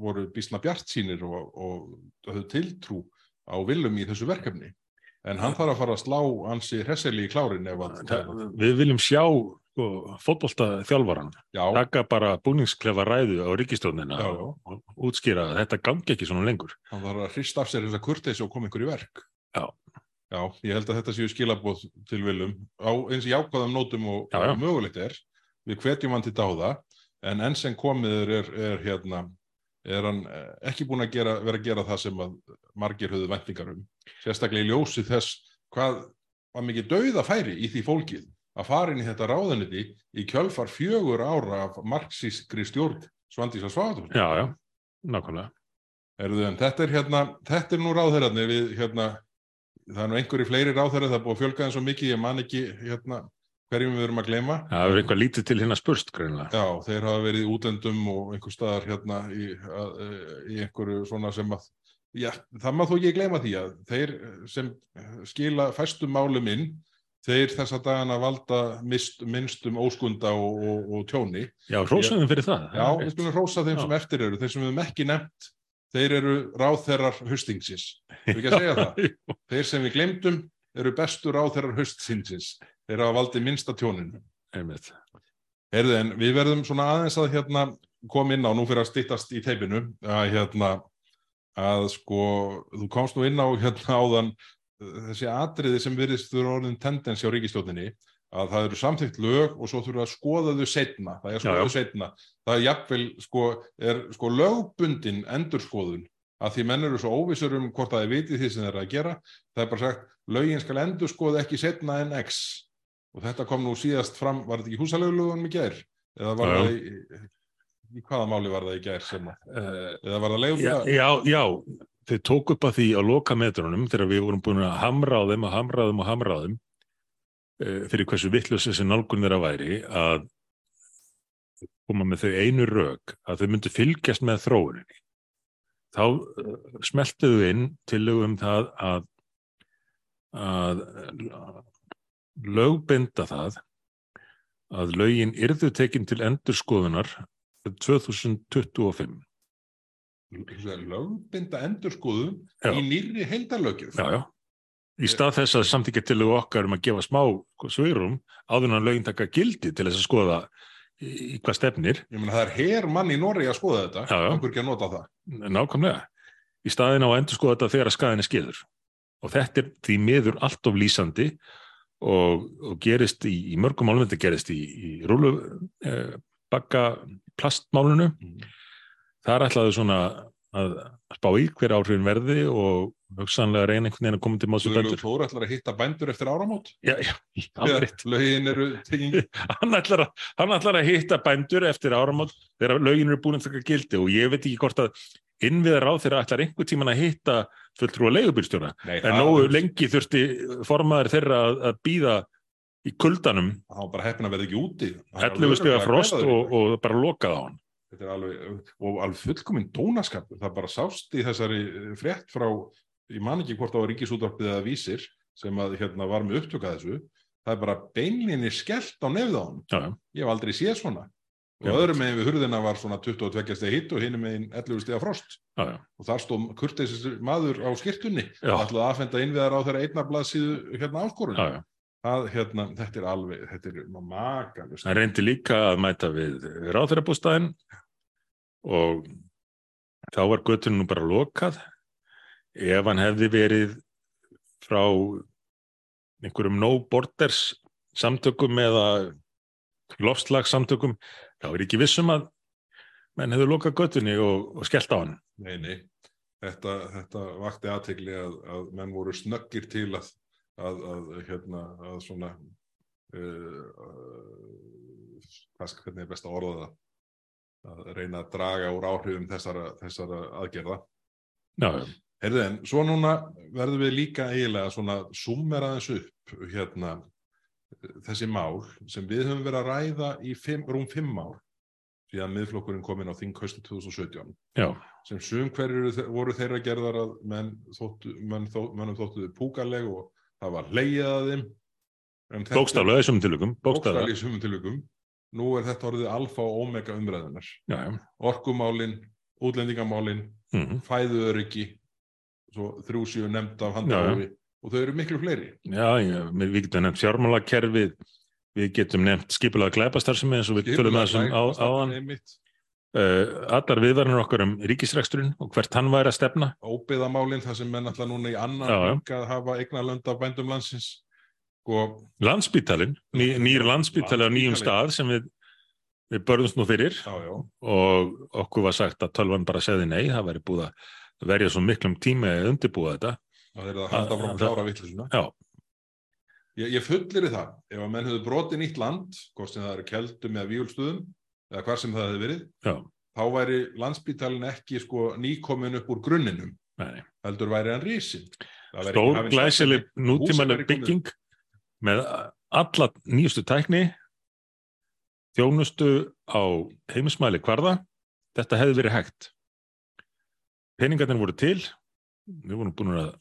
voru bísna bjart sínir og, og höfðu tiltrú á viljum í þessu verkefni. En hann þarf að fara að slá ansi hresseli í klárin. Það, við viljum sjá sko, fótbolta þjálfaran, Já, taka bara búningsklefa ræðu á ríkistjónina og, og útskýra að þetta gangi ekki svona lengur. hann þarf að hrista af sér þess að kurteisi og koma ykkur í verk. Já. Já, ég held að þetta séu skilabóð til viljum á eins jákvæðum nótum og, Já, já. og mögulegt er. Við hvetjum hann til dáða, en enn sem komið er, er, hérna, er hann eh, ekki búin að gera, vera að gera það sem að margir höfðu væntingar um. Sérstaklega í ljósi þess hvað var mikið dauða færi í því fólkið að fara inn í þetta ráðuniti í kjölfar fjögur ára af marxískri stjórn Svandísa Sváðum. Já, já, nákvæmlega. Erðu, en þetta er hérna, þetta er nú ráðherrarnir við hérna, það er nú einhverju fleiri ráðherrar, það er búið að fjölga þeim svo mikið, ég man ekki hérna hverjum við erum að gleyma. Það er eitthvað lítið til hérna spurst greinlega. Já, þeir hafa verið í útlendum og einhver staðar hérna í, að, í einhverju svona sem að, já, það maður þó ekki gleyma því að þeir sem skila fæstum málum inn, þeir þessa dagana valda mist, minnstum óskunda og, og, og tjóni. Já, hrósaðum fyrir það. Já, við skulum hrósa þeim Já. sem eftir eru, þeir sem við hefum ekki nefnt, þeir eru ráðherrar hustingsins. Við ekki að segja það. Þeir sem við glemdum eru bestu ráðherrar hustsinsins. Þeir hafa valdið minnsta tjóninu. Einmitt. Heyrðu, en við verðum svona aðeins að hérna koma inn á, nú fyrir að styttast í teipinu, að hérna, að sko, þú komst nú inn á hérna áðan þessi atriði sem virðist þurfa orðin tendens hjá ríkistjóninni, að það eru samþykkt lög og svo þurfa að skoða þau setna, það er að skoða Já, já. þau setna. Það er jafnvel, sko, er sko lögbundin endurskoðun að því menn eru svo óvissur um hvort það er vitið því sem þeir eru að gera, það er bara sagt, lögin skal endurskoða ekki setna en x og þetta kom nú síðast fram, var þetta ekki húsalegulegunum í gær? Eða var Já, já. það í, í hvaða máli var það í gær sem að, eða var það já, leigulega? já, já, þeir tók upp að því á loka metrunum þegar við vorum búin að hamra á þeim og hamra á þeim og hamra á þeim uh, fyrir hversu vittlösa þessi nálgun þeirra væri að koma með þau einu rök að þau myndu fylgjast með þróuninni. Þá uh, smeltuðu inn tillögum það að, að lögbinda það að lögin yrðu tekin til endurskoðunar 2025. Lögbinda endurskoðun Já. í nýrri heildarlögjöf? Já, já. Í stað þess að samþykja til okkar um að gefa smá en að lögin taka gildi til þess að skoða í, hvað stefnir, Ég meina það er her mann í Noregi að skoða þetta, okkur ekki að nota það. nákvæmlega, í staðin á að endur skoða þetta þegar að skaðin er skeður. Og þetta er því miður allt of lýsandi og, og gerist í, í mörgum málum, þetta gerist í, í rúlu eh, bakka plastmálunu. Það er ætlaðu svona að spá í hver áhrifin verði og hugsanlega reyna einhvern veginn að koma til Guðlaugur bændur. Þór ætlar að hitta bændur eftir áramót. Já, já, rétt. Lögin eru tekin hann ætlar, að, hann ætlar að hitta bændur eftir áramót þegar lögin eru búin að taka gildi og ég veit ekki hvort að innviðar á þeirra ætlar einhver tíman að hitta fulltrúa leigubýrstjóra Nei, en nógu lengi þurfti formaður þeirra að, að býða í kuldanum Það var bara heppin að verða ekki úti. Það 11 alveg stiga örugglega frost og, og bara lokað á hann Þetta er alveg, og alveg fullkominn dónaskapur, það bara sást í þessari eh, frétt frá, ég man ekki hvort á ríkisútvarpið eða vísir, sem að hérna var með upptöka þessu, það er bara beinlinni skellt á nefð á hann. já, já, Ég hef aldrei séð svona. Og Já. öðrum megin við hurðina var svona 22 steg hitt og hinum megin 11 steg frost. já, já, Og þar stóð kurteisir maður á skirtunni, Já. ætlaði að aðfenda innviðar á þeirra einnarblaðsíðu hérna áskorun. Það, hérna, þetta er alveg, þetta er makalust. hann reyndi líka að mæta við ráþurabústæðin og þá var göttunum nú bara lokað. Ef hann hefði verið frá einhverjum no borders samtökum eða lofslagssamtökum þá er ekki vissum að menn hefðu lokað göttunni og, og skellt á hann. Nei, nei, þetta, þetta vakti aðtegli að, að menn voru snöggir til að, að, að hérna, að svona, uh, uh, hvað hvernig er best að orða það, að reyna að draga úr áhrifum þessara, þessara aðgerða. Herðu en, svo núna verðum við líka eiginlega svona summera þessu upp hérna þessi mál sem við höfum verið að ræða í fimm, rúm fimm ár síðan miðflokkurinn kom inn á þing höstu 2017 já, sem sum hverjur voru þeirra gerðar að menn þóttu, menn þó, mennum þóttuðu púkaleg og það var hleyið að þeim. Bókstaflega þessum tilugum Bókstaflega í sumum tilugum. Nú er þetta orðið alfa og omega umræðunar. Orkumálin, útlendingamálin, mhm. fæðuöryggi, svo þrjú séu nefnd af Já, handahófi og þau eru miklu fleiri. já, já við getum nefnt fjármálakerfið við getum nefnt skipulega glæpastarfsemi eins og við tölum að þessum áðan allar viðvarnir okkar um ríkisreksturinn og hvert hann væri að stefna. Óbyðamálin, það sem menn alltaf núna í annan að hafa eignarlönd af bændum landsins. Og landsbítalinn, ný, nýr landsbítali á nýjum stað sem við, við börðumst nú fyrir. Já, já, og okkur var sagt að tölvan bara segði nei, það væri búið að verja svo miklum tími að undirbúa þetta. Það er að halda frá klára vittlisuna. já, Ég, ég fullir það, ef að menn hefur brotið nýtt land, hvort sem það eru keldum eða vígulstuðum, eða hvar sem það hefur verið, já, þá væri landsbítalinn ekki sko nýkomin upp úr grunninum, Nei. heldur væri hann rísin. Stór glæsileg nútímaleg bygging með alla nýjustu tækni, þjónustu á heimismæli kvarða, þetta hefði verið hægt. Peningarnir voru til, við vorum búin að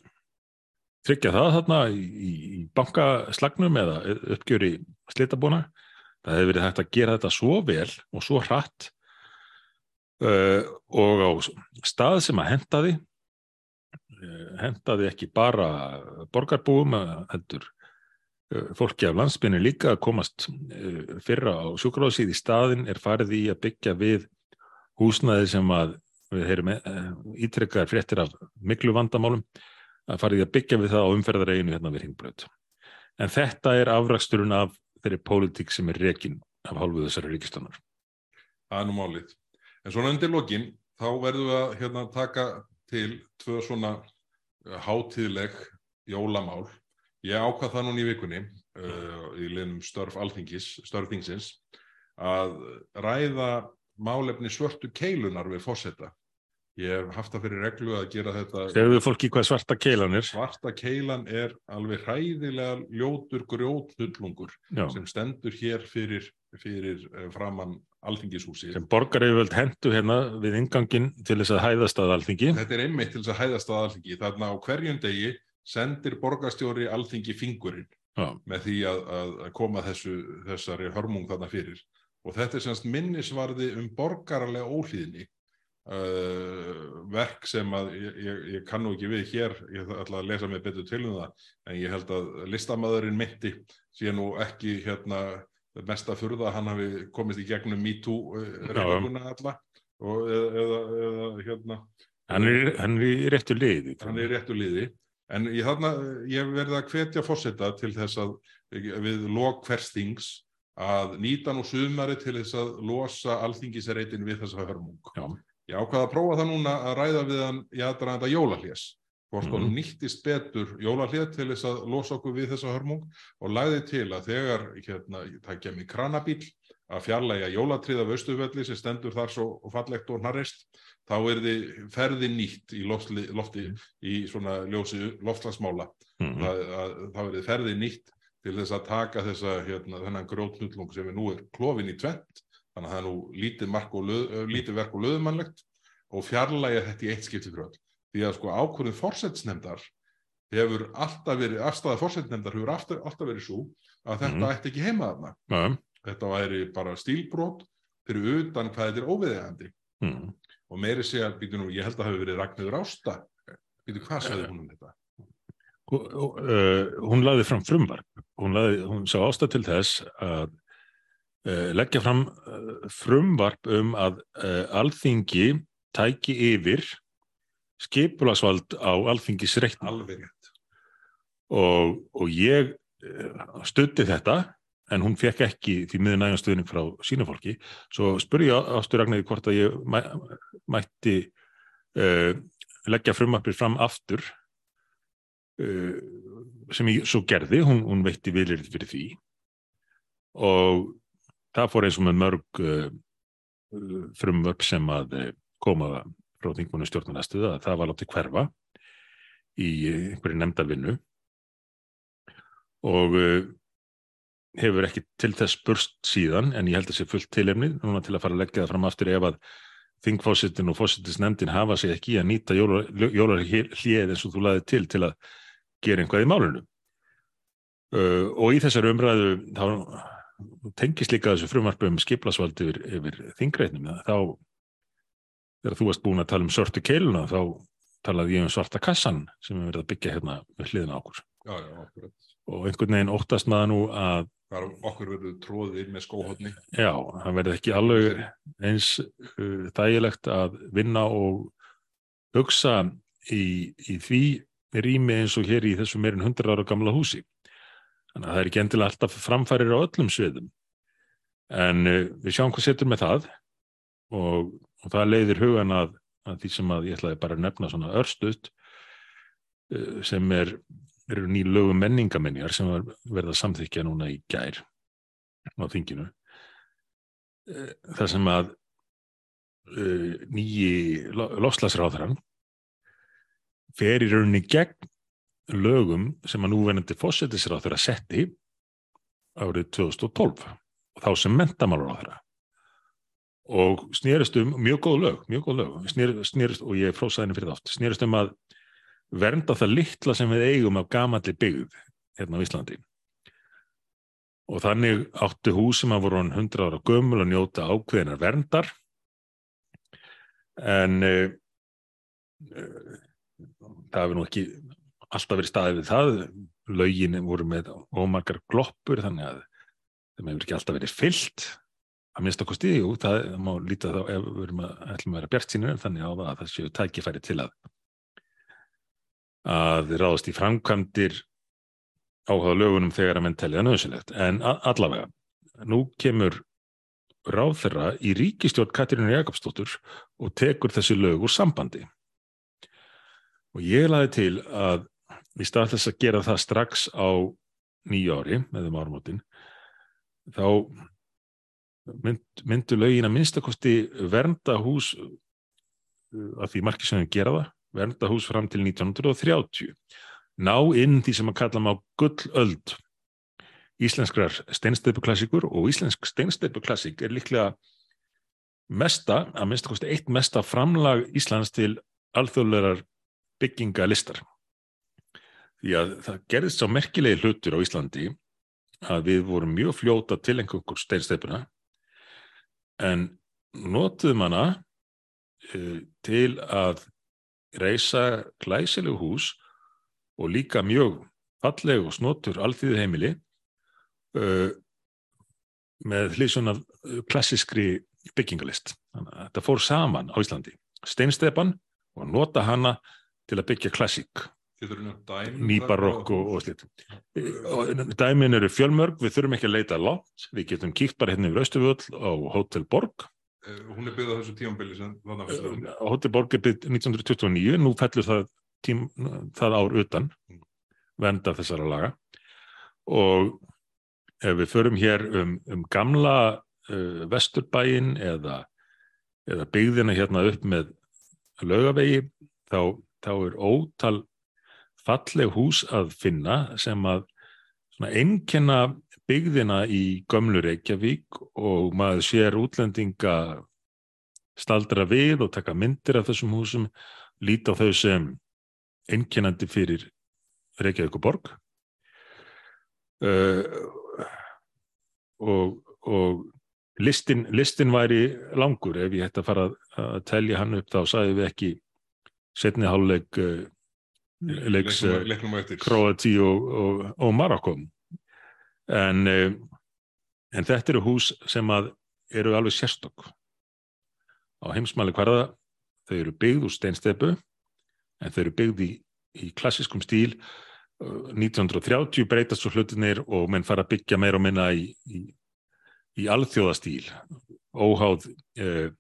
tryggja það þarna í, í, bankaslagnum eða uppgjöri slitabúna. Það hefði verið hægt að gera þetta svo vel og svo hratt uh, og á stað sem að henda því, uh, henda því ekki bara borgarbúum, heldur uh, fólki af landsbyrnu líka að komast uh, fyrra á sjúkráðsíð í staðin er farið í að byggja við húsnaði sem að við heyrum uh, ítrekkaðar fréttir af miklu vandamálum að farið að byggja við það á umferðareginu hérna við Ringbröð. En þetta er afraksturinn af þeirri pólitík sem er rekin af hálfuð þessari ríkistannar. Það er nú málið. En svona undir lokin, þá verðum við að hérna, taka til tvö svona hátíðleg jólamál. Ég ákvað það núna í vikunni uh, í liðnum störf alþingis, störfþingsins, að ræða málefni svörtu keilunar við fósetta. Ég hef haft það fyrir reglu að gera þetta. Segðu fólki hvað svarta keilan er? Svarta keilan er alveg hræðilega ljótur grjóthullungur sem stendur hér fyrir, fyrir framann alþingishúsi. Sem borgar yfirvöld hendu hérna við ingangin til þess að hæðast að alþingi. Þetta er einmitt til þess að hæðast að alþingi. Þarna á hverjum degi sendir borgarstjóri alþingi fingurinn Já. með því að, að koma þessu, þessari hörmung þarna fyrir. Og þetta er semst minnisvarði um borgarlega óhlýðni Uh, verk sem að ég, ég, ég kannu ekki við hér, ég ætla að lesa mig betur til um það, en ég held að listamæðurinn myndi sé nú ekki hérna mest að furða hann hafi komist í gegnum MeToo reyninguna alla og, eða, eða hérna. Hann er, hann er í réttu liði Hann er í réttu liði. En ég, þarna, ég verði að hvetja fórseta til þess að við lok hvers þings að nýta nú sumari til þess að losa alþingisreitin við þessa hörmung. Já Ég ákvaði að prófa það núna að ræða við hann í aðdraðanda jólahlés. Hvort mm. nýttist betur jólahlés til þess að losa okkur við þessa hörmung og lagði til að þegar hérna, það kemur kranabíl að fjarlæga jólatrið af Östufelli sem stendur þar svo fallegt og narrist, þá er þið ferði nýtt í lofti, lofti í svona ljósi loftlagsmála. Mm. Þá er þið ferði nýtt til þess að taka þessa hérna, þennan grótnullung sem er nú er klófin í tvent þannig að það er nú lítið, löð, lítið verk og löðumannlegt og fjarlægja þetta í eitt skipti fyrir öll. Því að sko ákvörðin fórsetsnemdar hefur alltaf verið, afstæða fórsetsnemdar hefur alltaf, alltaf verið svo að þetta mm. ætti ekki heima þarna. Mm. Þetta væri bara stílbrót fyrir utan hvað þetta er óviðegandi. Mm. Og meiri segja, býtu nú, ég held að það hefur verið Ragnhildur Ásta. Býtu, hvað sagði hún um þetta? Uh, hún laði fram frumvarp. Hún, laði, hún sá ásta til þess að leggja fram uh, frumvarp um að uh, alþingi tæki yfir skipulasvald á alþingisreikn og, og ég stutti þetta en hún fekk ekki því miður nægum stuðning frá sína fólki. Svo spurði ég ástur Ragnæði hvort að ég mæ, mætti leggja frumvarpir fram aftur sem ég svo gerði, hún, hún veitti viljur fyrir því. Og það fór eins og með mörg uh, frumvörp sem að uh, koma frá þingbúinu stjórnarnastuða að það var látið hverfa í einhverju nefndarvinnu. Og uh, hefur ekki til þess burst síðan en ég held að það sé fullt tilefni núna til að fara að leggja það fram aftur ef að þingfósittin og fósittisnefndin hafa sig ekki að nýta jólarhlið eins og þú laði til til að gera einhvað í málunum uh, og í þessar umræðu þá tengist líka þessu frumarpu um skiplasvald yfir, yfir þingreitnum þá þegar þú varst búin að tala um sortu keiluna þá talaði ég um svarta kassan sem við verðum að byggja hérna við hliðina okkur. Já, já, og einhvern veginn óttast maður nú að okkur verður tróðið með skóhóttni já, það verður ekki alveg eins uh, þægilegt að vinna og hugsa í, í því rými eins og hér í þessu meirinn 100 ára gamla húsi Þannig að það er ekki endilega alltaf framfærir á öllum sviðum. En uh, við sjáum hvað setur með það og, og það leiðir hugan að, að því sem að ég ætlaði bara að nefna svona örstuðt uh, sem er, eru ný lögum menningamenjar sem verða samþykja núna í gær á þinginu. Uh, það sem að nýji lofslagsráðarann fer í rauninni gegn lögum sem að núvenandi fósettisráður að setti árið 2012 og þá sem þeirra og snýrist um mjög góð lög, mjög góð lög. Snýrist, snýrist, og ég frósaði henni fyrir oft snýrist um að vernda það litla sem við eigum af gamalli byggð hérna á Íslandi. Og þannig áttu hús sem að voru 100 ára gömul að njóta ákveðinar verndar. En uh, uh, það hefur nú ekki alltaf verið staðið við það. Lögin voru með ómargar gloppur þannig að þeim hefur ekki alltaf verið fyllt. Að minnst okkur stíði út, það má líta þá ef við erum að, ætlum að vera bjart sínur þannig á það að það séu tækifæri til að að ráðast í framkvæmdir áhuga lögunum þegar að menn telja nöðsynlegt en allavega, nú kemur ráð þeirra í ríkistjórn Katrínu Jakobsdóttur og tekur þessi lög úr sambandi. Og ég laði til að í stað þess að gera það strax á nýja ári með þeim ármótin þá mynd, myndu lögin að minnstakosti vernda hús að því margir sem við gera það vernda hús fram til 1930 ná inn því sem að kalla má gullöld. Íslenskrar steinsteipuklassikur og íslensk steinsteipuklassik er líklega mesta, að minnstakosti eitt mesta framlag Íslands til alþjóðlegar byggingalistar því að það gerðist svo merkilegi hlutur á Íslandi að við vorum mjög fljóta til einhverjum steinsteipuna en notuðum hana uh, til að reysa glæsilegu hús og líka mjög falleg og snotur alþýðu heimili uh, með hlýsun af klassiskri byggingalist. Þetta fór saman á Íslandi. Steinsteipan og nota hana til að byggja klassík nýbarokk og, og slitt dæmin eru fjölmörg við þurfum ekki að leita látt við getum kíkt bara hérna yfir Östufjöld á Hotel Borg. Hún er byggð á þessu tímanbili Hotel Borg er byggð 1929 nú fellur það, tím, það ár utan venda þessara laga. Og ef við förum hér um, um gamla uh, vesturbæin eða, eða byggðina hérna upp með lögavegi þá, þá er ótal falleg hús að finna sem að einnkenna byggðina í gömlu Reykjavík og maður sér útlendinga staldra við og taka myndir af þessum húsum, líta á þau sem einkennandi fyrir Reykjavík og Borg uh, og, og listin, listin væri langur. Ef ég hætti að fara að telja hann upp þá sagði við ekki setni háluleik uh, leiks Kroati og, og, og Marokko en, eh, en þetta eru hús sem að eru alveg sérstokk á heimsmæli hverða þau eru byggð úr steinstepu en þau eru byggð í, í klassiskum stíl. 1930 eh, breytast svo hlutinir og menn fara að byggja meira og minna í, í, í alþjóðastíl. Óháð eh,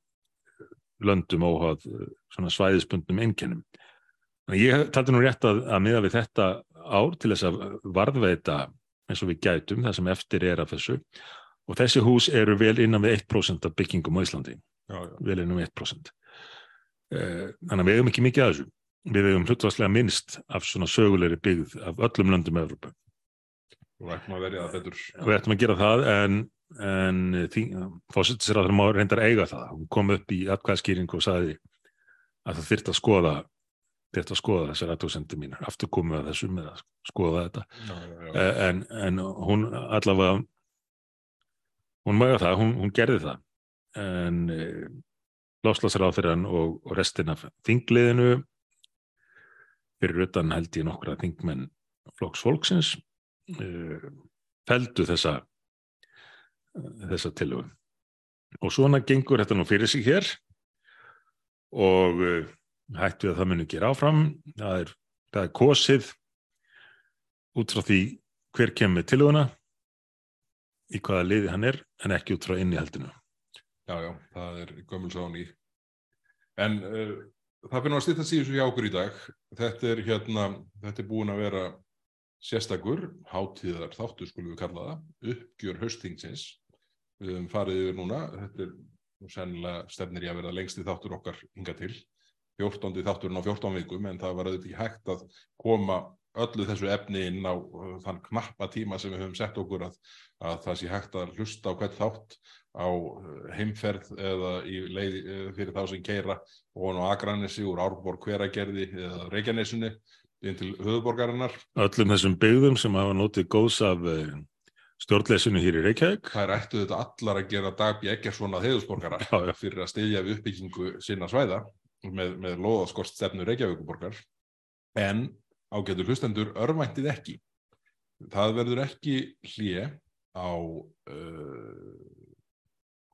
löndum, óháð eh, svona svæðispundnum einkennum Ég taldi nú rétt að, að miða við þetta ár til þess að varðveita eins og við gætum það sem eftir er af þessu. Og þessi hús eru vel innan við 1% af byggingum á Íslandi. Já, já. vel innan við 1% eh, þannig að við hefum ekki mikið að þessu. Við hefum hlutvarslega minnst af svona sögulegri byggð af öllum löndum með Európa og við ættum að verja það betur. Við ættum að gera það en, en fósittisir að það má reyndar eiga það. Hún kom upp í atkvæðskýring og saði að það þyrta að skoða þetta að skoða þessar aðtóðsendir mín aftur komið að þessu með að skoða þetta. Já, já, já. Eh, en, en hún allavega hún mögða það, hún, hún gerði það. En e, eh, þeirra og, og restin af þingliðinu fyrir utan held ég nokkra þingmenn flokks fólksins e, feldu þessa þessa tilögum og svona gengur þetta nú fyrir sig hér. Og hægt við að það muni gera áfram. Það er, það er kosið út frá því hver kemur til húnna í hvaða liði hann er en ekki út frá innihaldinu. Já, já, það er gömulsán í. En uh, það finnum að stýta síðan svo hjá okkur í dag. Þetta er hérna, þetta er búin að vera sérstakur, hátíðar þáttu skulum við kalla það, uppgjör höstingsins við höfum farið yfir núna. Þetta er og sennilega stefnir ég að vera lengst í þáttur okkar hinga til 14. þátturinn á 14 vikum en það var auðvitað ekki hægt að koma öllu þessu efni inn á uh, þann knappa tíma sem við höfum sett okkur að, að það sé hægt að hlusta á hvert þátt á uh, heimferð eða í leið uh, fyrir þá sem keira og á Akranessi úr Árborg hveragerði eða Reykjanesunni inn til höfuborgarinnar. Öllum þessum byggðum sem hafa notið góðs af stjórnleysinu hér í Reykjavík. Það er ættu þetta allar að gera Dagbjörn Eggersson að heiðusborgara fyrir að steyðja við uppbyggingu sinna svæða með, með loðaskort stefnu Reykjavíkuborgar en ágætur hlustendur örvæntið ekki. Það verður ekki hlje á uh,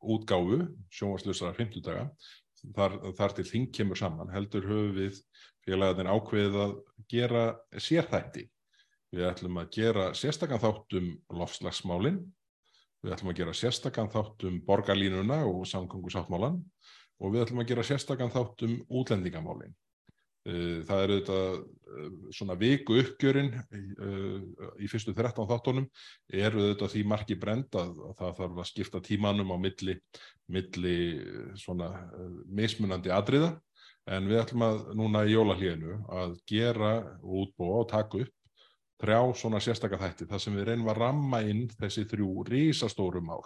útgáfu sjónvarslusara 50 daga þar, þar til þing kemur saman heldur höfu við félagarnir ákveðið að gera sérþætti. Við ætlum að gera sérstakann þáttum lofslagsmálinn, við ætlum að gera sérstakann þáttum borgarlínuna og samkongusáttmálan og við ætlum að gera sérstakann þáttum útlendingamálinn. Eh, það er auðvitað eh, svona viku uppgjörinn eh, í fyrstu 13 þáttónum er auðvitað því marki brend að það þarf að skipta tímanum á milli, milli svona mismunandi atriða. En við ætlum að núna í jólahlíðinu að gera útbúa og taka upp þrjá svona sérstakar þætti. Þar sem við reynum að ramma inn þessi þrjú rísastóru mál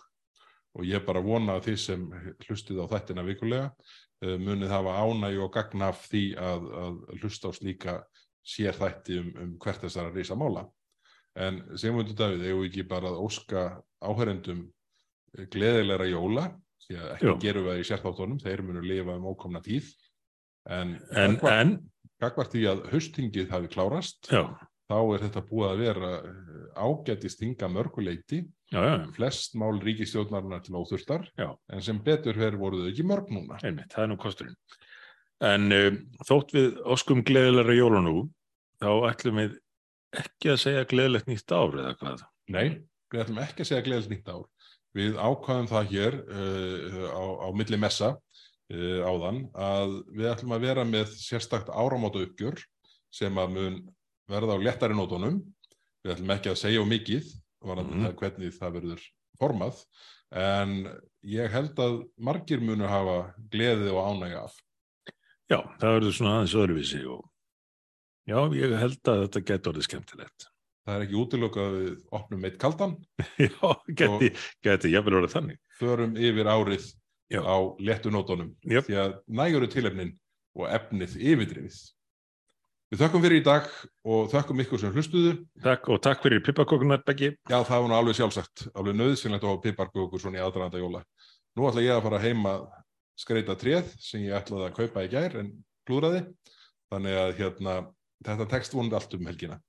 og ég bara vona að þið sem hlustið á þættina vikulega Eh, munið hafa ánægi og gagna af því að, að hlusta á slíka sérþætti um, um hvert þessara reysa mála. En við þetta við, eigum við ekki bara að óska áhærendum eh, gleðilegra jóla, því að ekki Jú. gerum við það í sérþáttónum, þeir munu lifa um ókomna tíð. En, en, en gagvart því að höstingið hafi klárast, Já. Þá er þetta búið að vera eh, ágættist hinga mörguleiti Já, já. flest mál ríkistjóðnarinnar til óþurftar já. en sem betur verður voruð ekki mörg núna. Einmitt, það er nú kosturinn. En um, þótt við óskum gleðilega jólunú, þá ætlum við ekki að segja gleðilegt nýtt ár eða hvað? Nei, við ætlum ekki að segja gleðilegt nýtt ár. Við ákvæðum það hér uh, á, á milli messa uh, áðan að við ætlum að vera með sérstakt áramáta uppgjör sem að mun verða á lettari nótunum. Við ætlum ekki að segja mikið mm. hvernig það verður formað en ég held að margir munu hafa gleði og ánægja af. Já, það verður svona aðeins öðruvísi og já, ég held að þetta getur orðið skemmtilegt. Það er ekki útilokað að við opnum eitt kaldan. já, geti, geti, ég vil orða þannig. Förum yfir árið já. á lettunótonum yep. því að næguru tilefnin og efnið yfirdrifið. Við þökkum fyrir í dag og þökkum ykkur sem hlustuðu. Takk og takk fyrir piparkókunar, Beggi. Já, það var nú alveg sjálfsagt, alveg nöðsynlegt að hafa piparkókur svona í aðdraðanda jóla. Nú ætla ég að fara heima skreita tréð sem ég ætlaði að kaupa í gær en klúraði. Þannig að hérna, þetta tekst vonandi allt um helgina.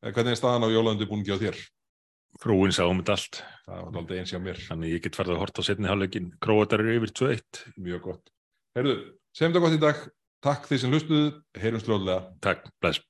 Eh, hvernig er staðan á ekki á þér? Frúin sá um þetta allt. Það var aldrei eins hjá mér. Þannig ég get farið að horta á setni hálfleikin. Króatar eru yfir 2-1. Mjög gott. Heyrðu, Takk því sem hlustuðu, heyrum slóðlega. Takk, bless.